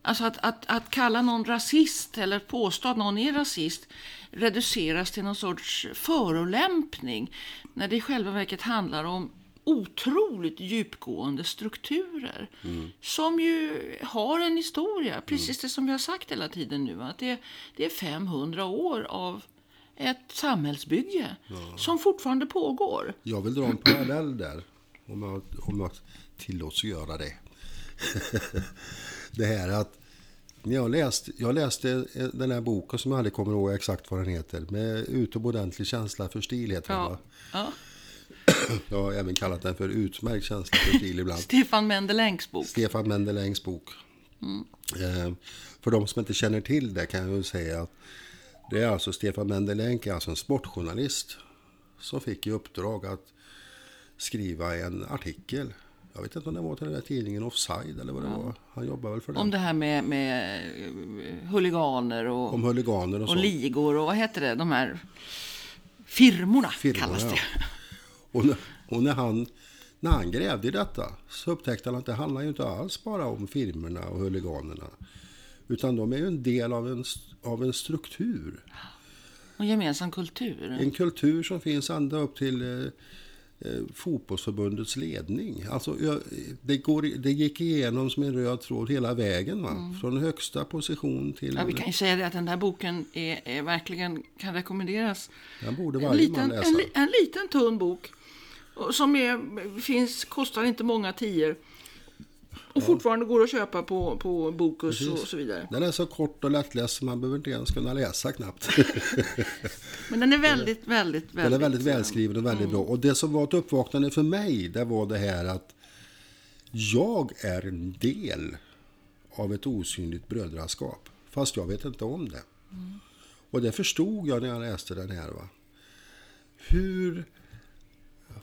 Alltså att, att, att kalla någon rasist eller påstå att någon är rasist reduceras till någon sorts förolämpning när det i själva verket handlar om otroligt djupgående strukturer som ju har en historia, precis det som vi har sagt hela tiden nu, att det, det är 500 år av ett samhällsbygge som fortfarande pågår. Jag vill dra en parallell där, om jag, om jag tillåts göra det. [LAUGHS] det här att när jag, läste, jag läste den här boken som jag aldrig kommer ihåg exakt vad den heter. Med utomordentlig känsla för stil heter den va? Ja. [CLEARS THROAT] Jag har även kallat den för utmärkt känsla för stil ibland. [LAUGHS] Stefan Mendelängs bok. Stefan Mendelängs bok. Eh, för de som inte känner till det kan jag ju säga att det är alltså Stefan Mendelänk är alltså en sportjournalist som fick i uppdrag att skriva en artikel. Jag vet inte om det var till den där tidningen Offside eller vad det var. Han jobbar väl för den. Om det här med, med eh, huliganer och, Om huliganer och, och ligor och vad heter det? De här firmorna, Firmorna, kallas det. ja. Och, när, och när, han, när han grävde i detta så upptäckte han att det handlar ju inte alls bara om firmerna och huliganerna. Utan de är ju en del av en, av en struktur. Och gemensam kultur. En kultur som finns ända upp till eh, fotbollsförbundets ledning. Alltså, jag, det, går, det gick igenom som en röd tråd hela vägen. Va? Från högsta position till... Mm. Ja, vi kan ju säga det att den här boken är, är verkligen kan rekommenderas. Den borde En varje man liten, läsa. en, en liten tunn bok som är, finns, kostar inte många tior. Och fortfarande går att köpa på, på Bokus och så vidare. Den är så kort och lättläst så man behöver inte ens kunna läsa knappt. [LAUGHS] Men den är väldigt, väldigt, väldigt... Den är väldigt välskriven och Mm. väldigt bra. Och det som var ett uppvaknande för mig, det var det här att jag är en del av ett osynligt brödraskap. Fast jag vet inte om det. Mm. Och det förstod jag när jag läste den här. Va? Hur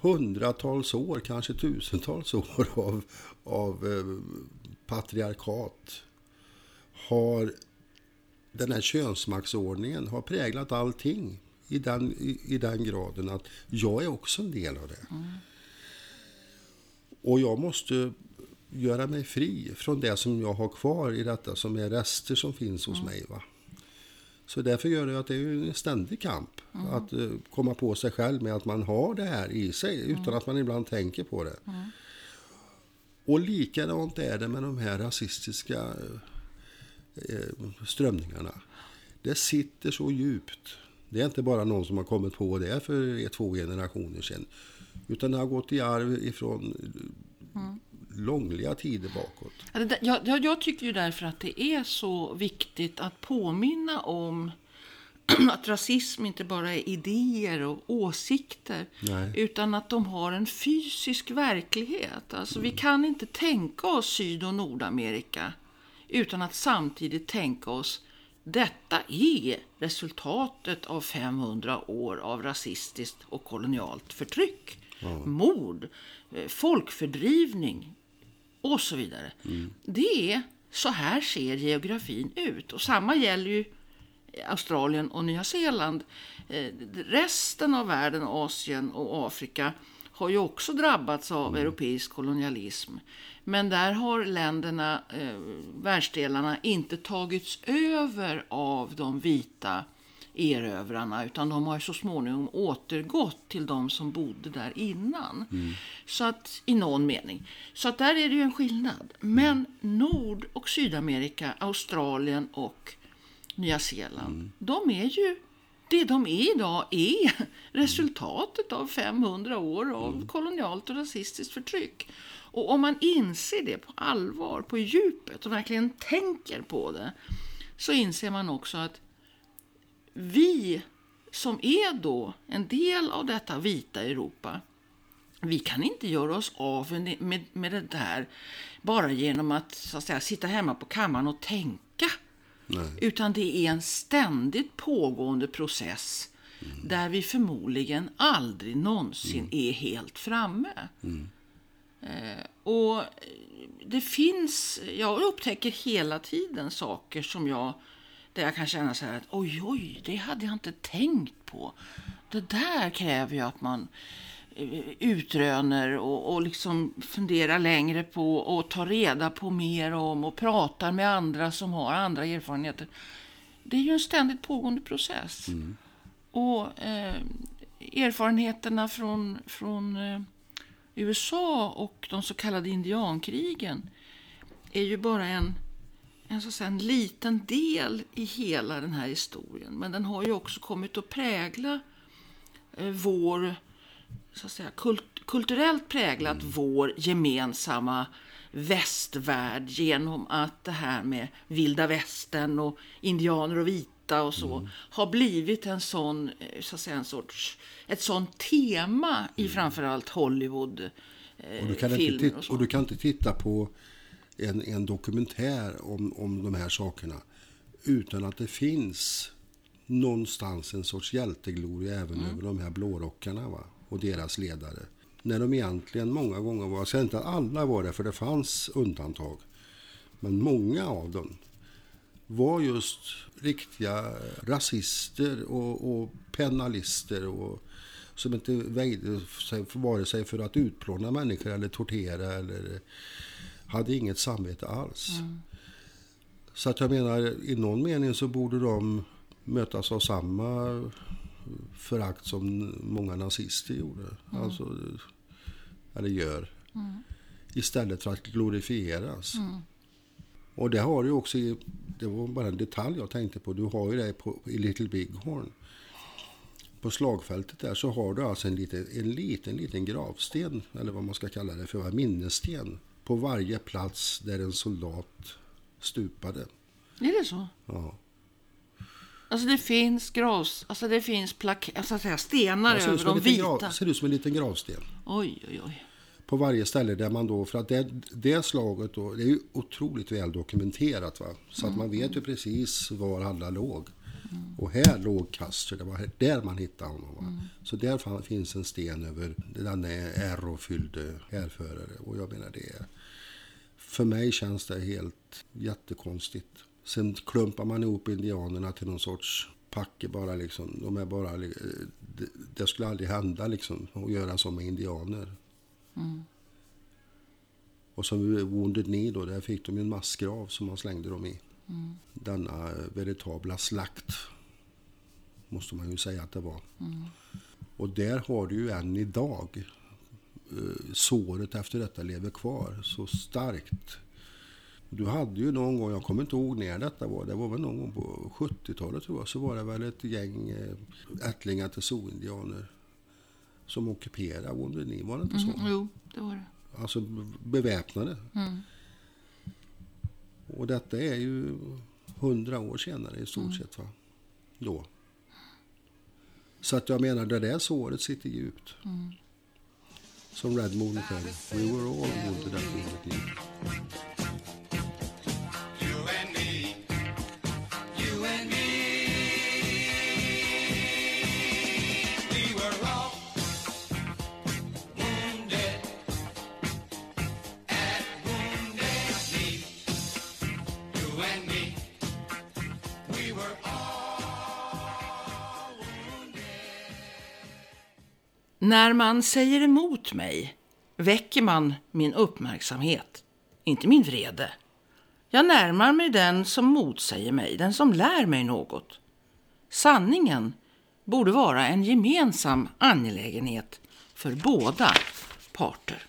hundratals år, kanske tusentals [LAUGHS] år av, av eh, patriarkat har den här könsmaktsordningen har präglat allting i den, i, i den graden att jag är också en del av det. Och jag måste göra mig fri från det som jag har kvar i detta som är rester som finns hos mig. Va? Så därför gör det att det är en ständig kamp att eh, komma på sig själv med att man har det här i sig utan att man ibland tänker på det. Och likadant är det med de här rasistiska eh, strömningarna. Det sitter så djupt. Det är inte bara någon som har kommit på det för två generationer sedan. Utan det har gått i arv ifrån långliga tider bakåt. Jag, jag, jag tycker ju därför att det är så viktigt att påminna om [CLEARS THROAT] att rasism inte bara är idéer och åsikter Nej. utan att de har en fysisk verklighet. Alltså, Vi kan inte tänka oss Syd och Nordamerika utan att samtidigt tänka oss detta är resultatet av 500 år av rasistiskt och kolonialt förtryck, mord, eh, folkfördrivning och så vidare. Det är så här ser geografin ut. Och samma gäller ju Australien och Nya Zeeland. Eh, Resten av världen, Asien och Afrika har ju också drabbats av europeisk kolonialism. Men där har länderna, eh, världsdelarna, inte tagits över av de vita erövrarna utan de har så småningom återgått till de som bodde där innan. Så att, i någon mening. Så att där är det ju en skillnad. Men Nord och Sydamerika, Australien och Nya Zeeland, de är ju det de är idag är [LAUGHS] resultatet av 500 år av kolonialt och rasistiskt förtryck. Och om man inser det på allvar, på djupet och verkligen tänker på det så inser man också att vi som är då en del av detta vita Europa vi kan inte göra oss av med, med, med det där bara genom att, så att säga, sitta hemma på kammaren och tänka. Utan det är en ständigt pågående process där vi förmodligen aldrig någonsin är helt framme. Eh, och det finns, jag upptäcker hela tiden saker som jag, där jag kan känna så här att oj, oj, det hade jag inte tänkt på. Det där kräver ju att man utröner och, och liksom funderar längre på och tar reda på mer om och pratar med andra som har andra erfarenheter. Det är ju en ständigt pågående process. Och eh, erfarenheterna från, från eh, USA och de så kallade indiankrigen är ju bara en, en, så att säga, en liten del i hela den här historien. Men den har ju också kommit att prägla eh, vår, så att säga, kult, kulturellt präglat vår gemensamma västvärld genom att det här med vilda västern och indianer och vita och så har blivit en sån, eh, så att säga, en sorts, ett sånt tema i framförallt Hollywood eh, Och du, kan inte titta, och och du kan inte titta på en, en dokumentär om, om de här sakerna utan att det finns någonstans en sorts hjältegloria även Mm. över de här blårockarna va? Och deras ledare. När de egentligen många gånger var, jag säger inte att alla var det för det fanns undantag, men många av dem var just riktiga rasister och, och penalister och, som inte väjde sig vare sig för att utplåna människor eller tortera eller hade inget samvete alls. Så att jag menar, i någon mening så borde de mötas av samma förakt som många nazister gjorde. Alltså, eller gör. Istället för att glorifieras. Och det har du också, i, det var bara en detalj jag tänkte på, du har ju det på, i Little Bighorn. På slagfältet där så har du alltså en liten, en liten, liten gravsten, eller vad man ska kalla det för, en minnessten. På varje plats där en soldat stupade. Är det så? Ja. Alltså det finns gravs, alltså det finns plak, alltså, säga, stenar ut över de vita. grav, ser ut som en liten gravsten. Oj, oj, oj. På varje ställe där man då, för att det, det slaget då, det är ju otroligt väl dokumenterat va. Så att man vet ju precis var alla låg. Och här låg Custer, det var där man hittade honom. Va? Så där finns en sten över den är ärofyllde härförare. Och jag menar det för mig känns det helt jättekonstigt. Sen klumpar man ihop indianerna till någon sorts packe bara liksom. De är bara, li- det, det skulle aldrig hända liksom att göra så med indianer. Och som Wounded Knee då, där fick de en massgrav som man slängde dem i. Denna veritabla slakt. Måste man ju säga att det var. Och där har du ju än idag eh, såret efter detta lever kvar så starkt. Du hade ju någon gång, jag kommer inte ihåg när detta var, det var väl någon gång på 70-talet tror jag, så var det väl ett gäng eh, ättlingar till zooindianer som ockuperade Wounded Knee, var det inte så? Mm, jo, det var det. Alltså beväpnade. Mm. Och detta är ju hundra år senare i stort Mm. sett. Va? Då. Så att jag menar, det där såret sitter djupt. Som Redmoon sjöng. We were all wounded at wounded När man säger emot mig väcker man min uppmärksamhet, inte min vrede. Jag närmar mig den som motsäger mig, den som lär mig något. Sanningen borde vara en gemensam angelägenhet för båda parter.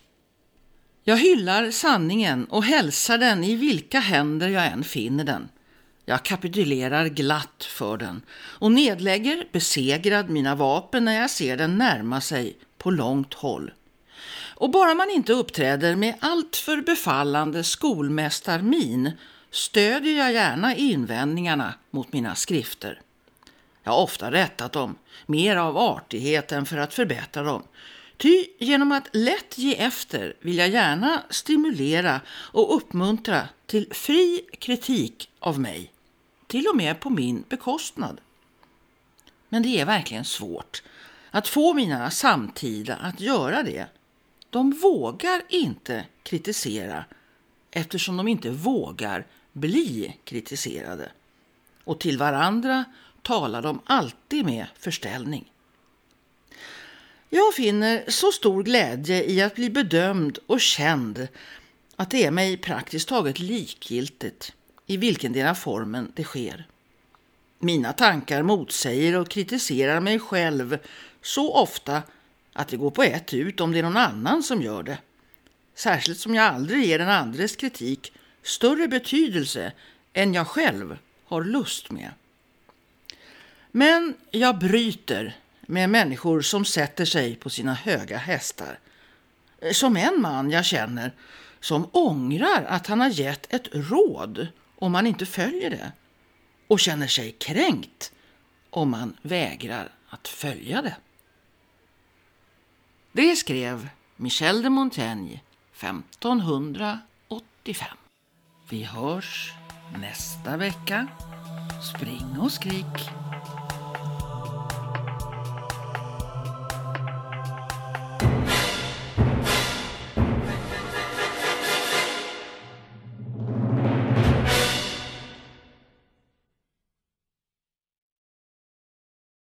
Jag hyllar sanningen och hälsar den i vilka händer jag än finner den. Jag kapitulerar glatt för den och nedlägger besegrad mina vapen när jag ser den närma sig på långt håll. Och bara man inte uppträder med alltför befallande skolmästarmin stödjer jag gärna invändningarna mot mina skrifter. Jag har ofta rättat dem, mer av artighet än för att förbättra dem. Ty genom att lätt ge efter vill jag gärna stimulera och uppmuntra till fri kritik av mig, till och med på min bekostnad. Men det är verkligen svårt att få mina samtida att göra det. De vågar inte kritisera eftersom de inte vågar bli kritiserade. Och till varandra talar de alltid med förställning. Jag finner så stor glädje i att bli bedömd och känd att det är mig praktiskt taget likgiltigt i vilken del av formen det sker. Mina tankar motsäger och kritiserar mig själv så ofta att det går på ett ut om det är någon annan som gör det. Särskilt som jag aldrig ger den andres kritik större betydelse än jag själv har lust med. Men jag bryter med människor som sätter sig på sina höga hästar. Som en man jag känner som ångrar att han har gett ett råd om man inte följer det och känner sig kränkt om man vägrar att följa det. Det skrev Michel de Montaigne 1585. Vi hörs nästa vecka. Spring och skrik.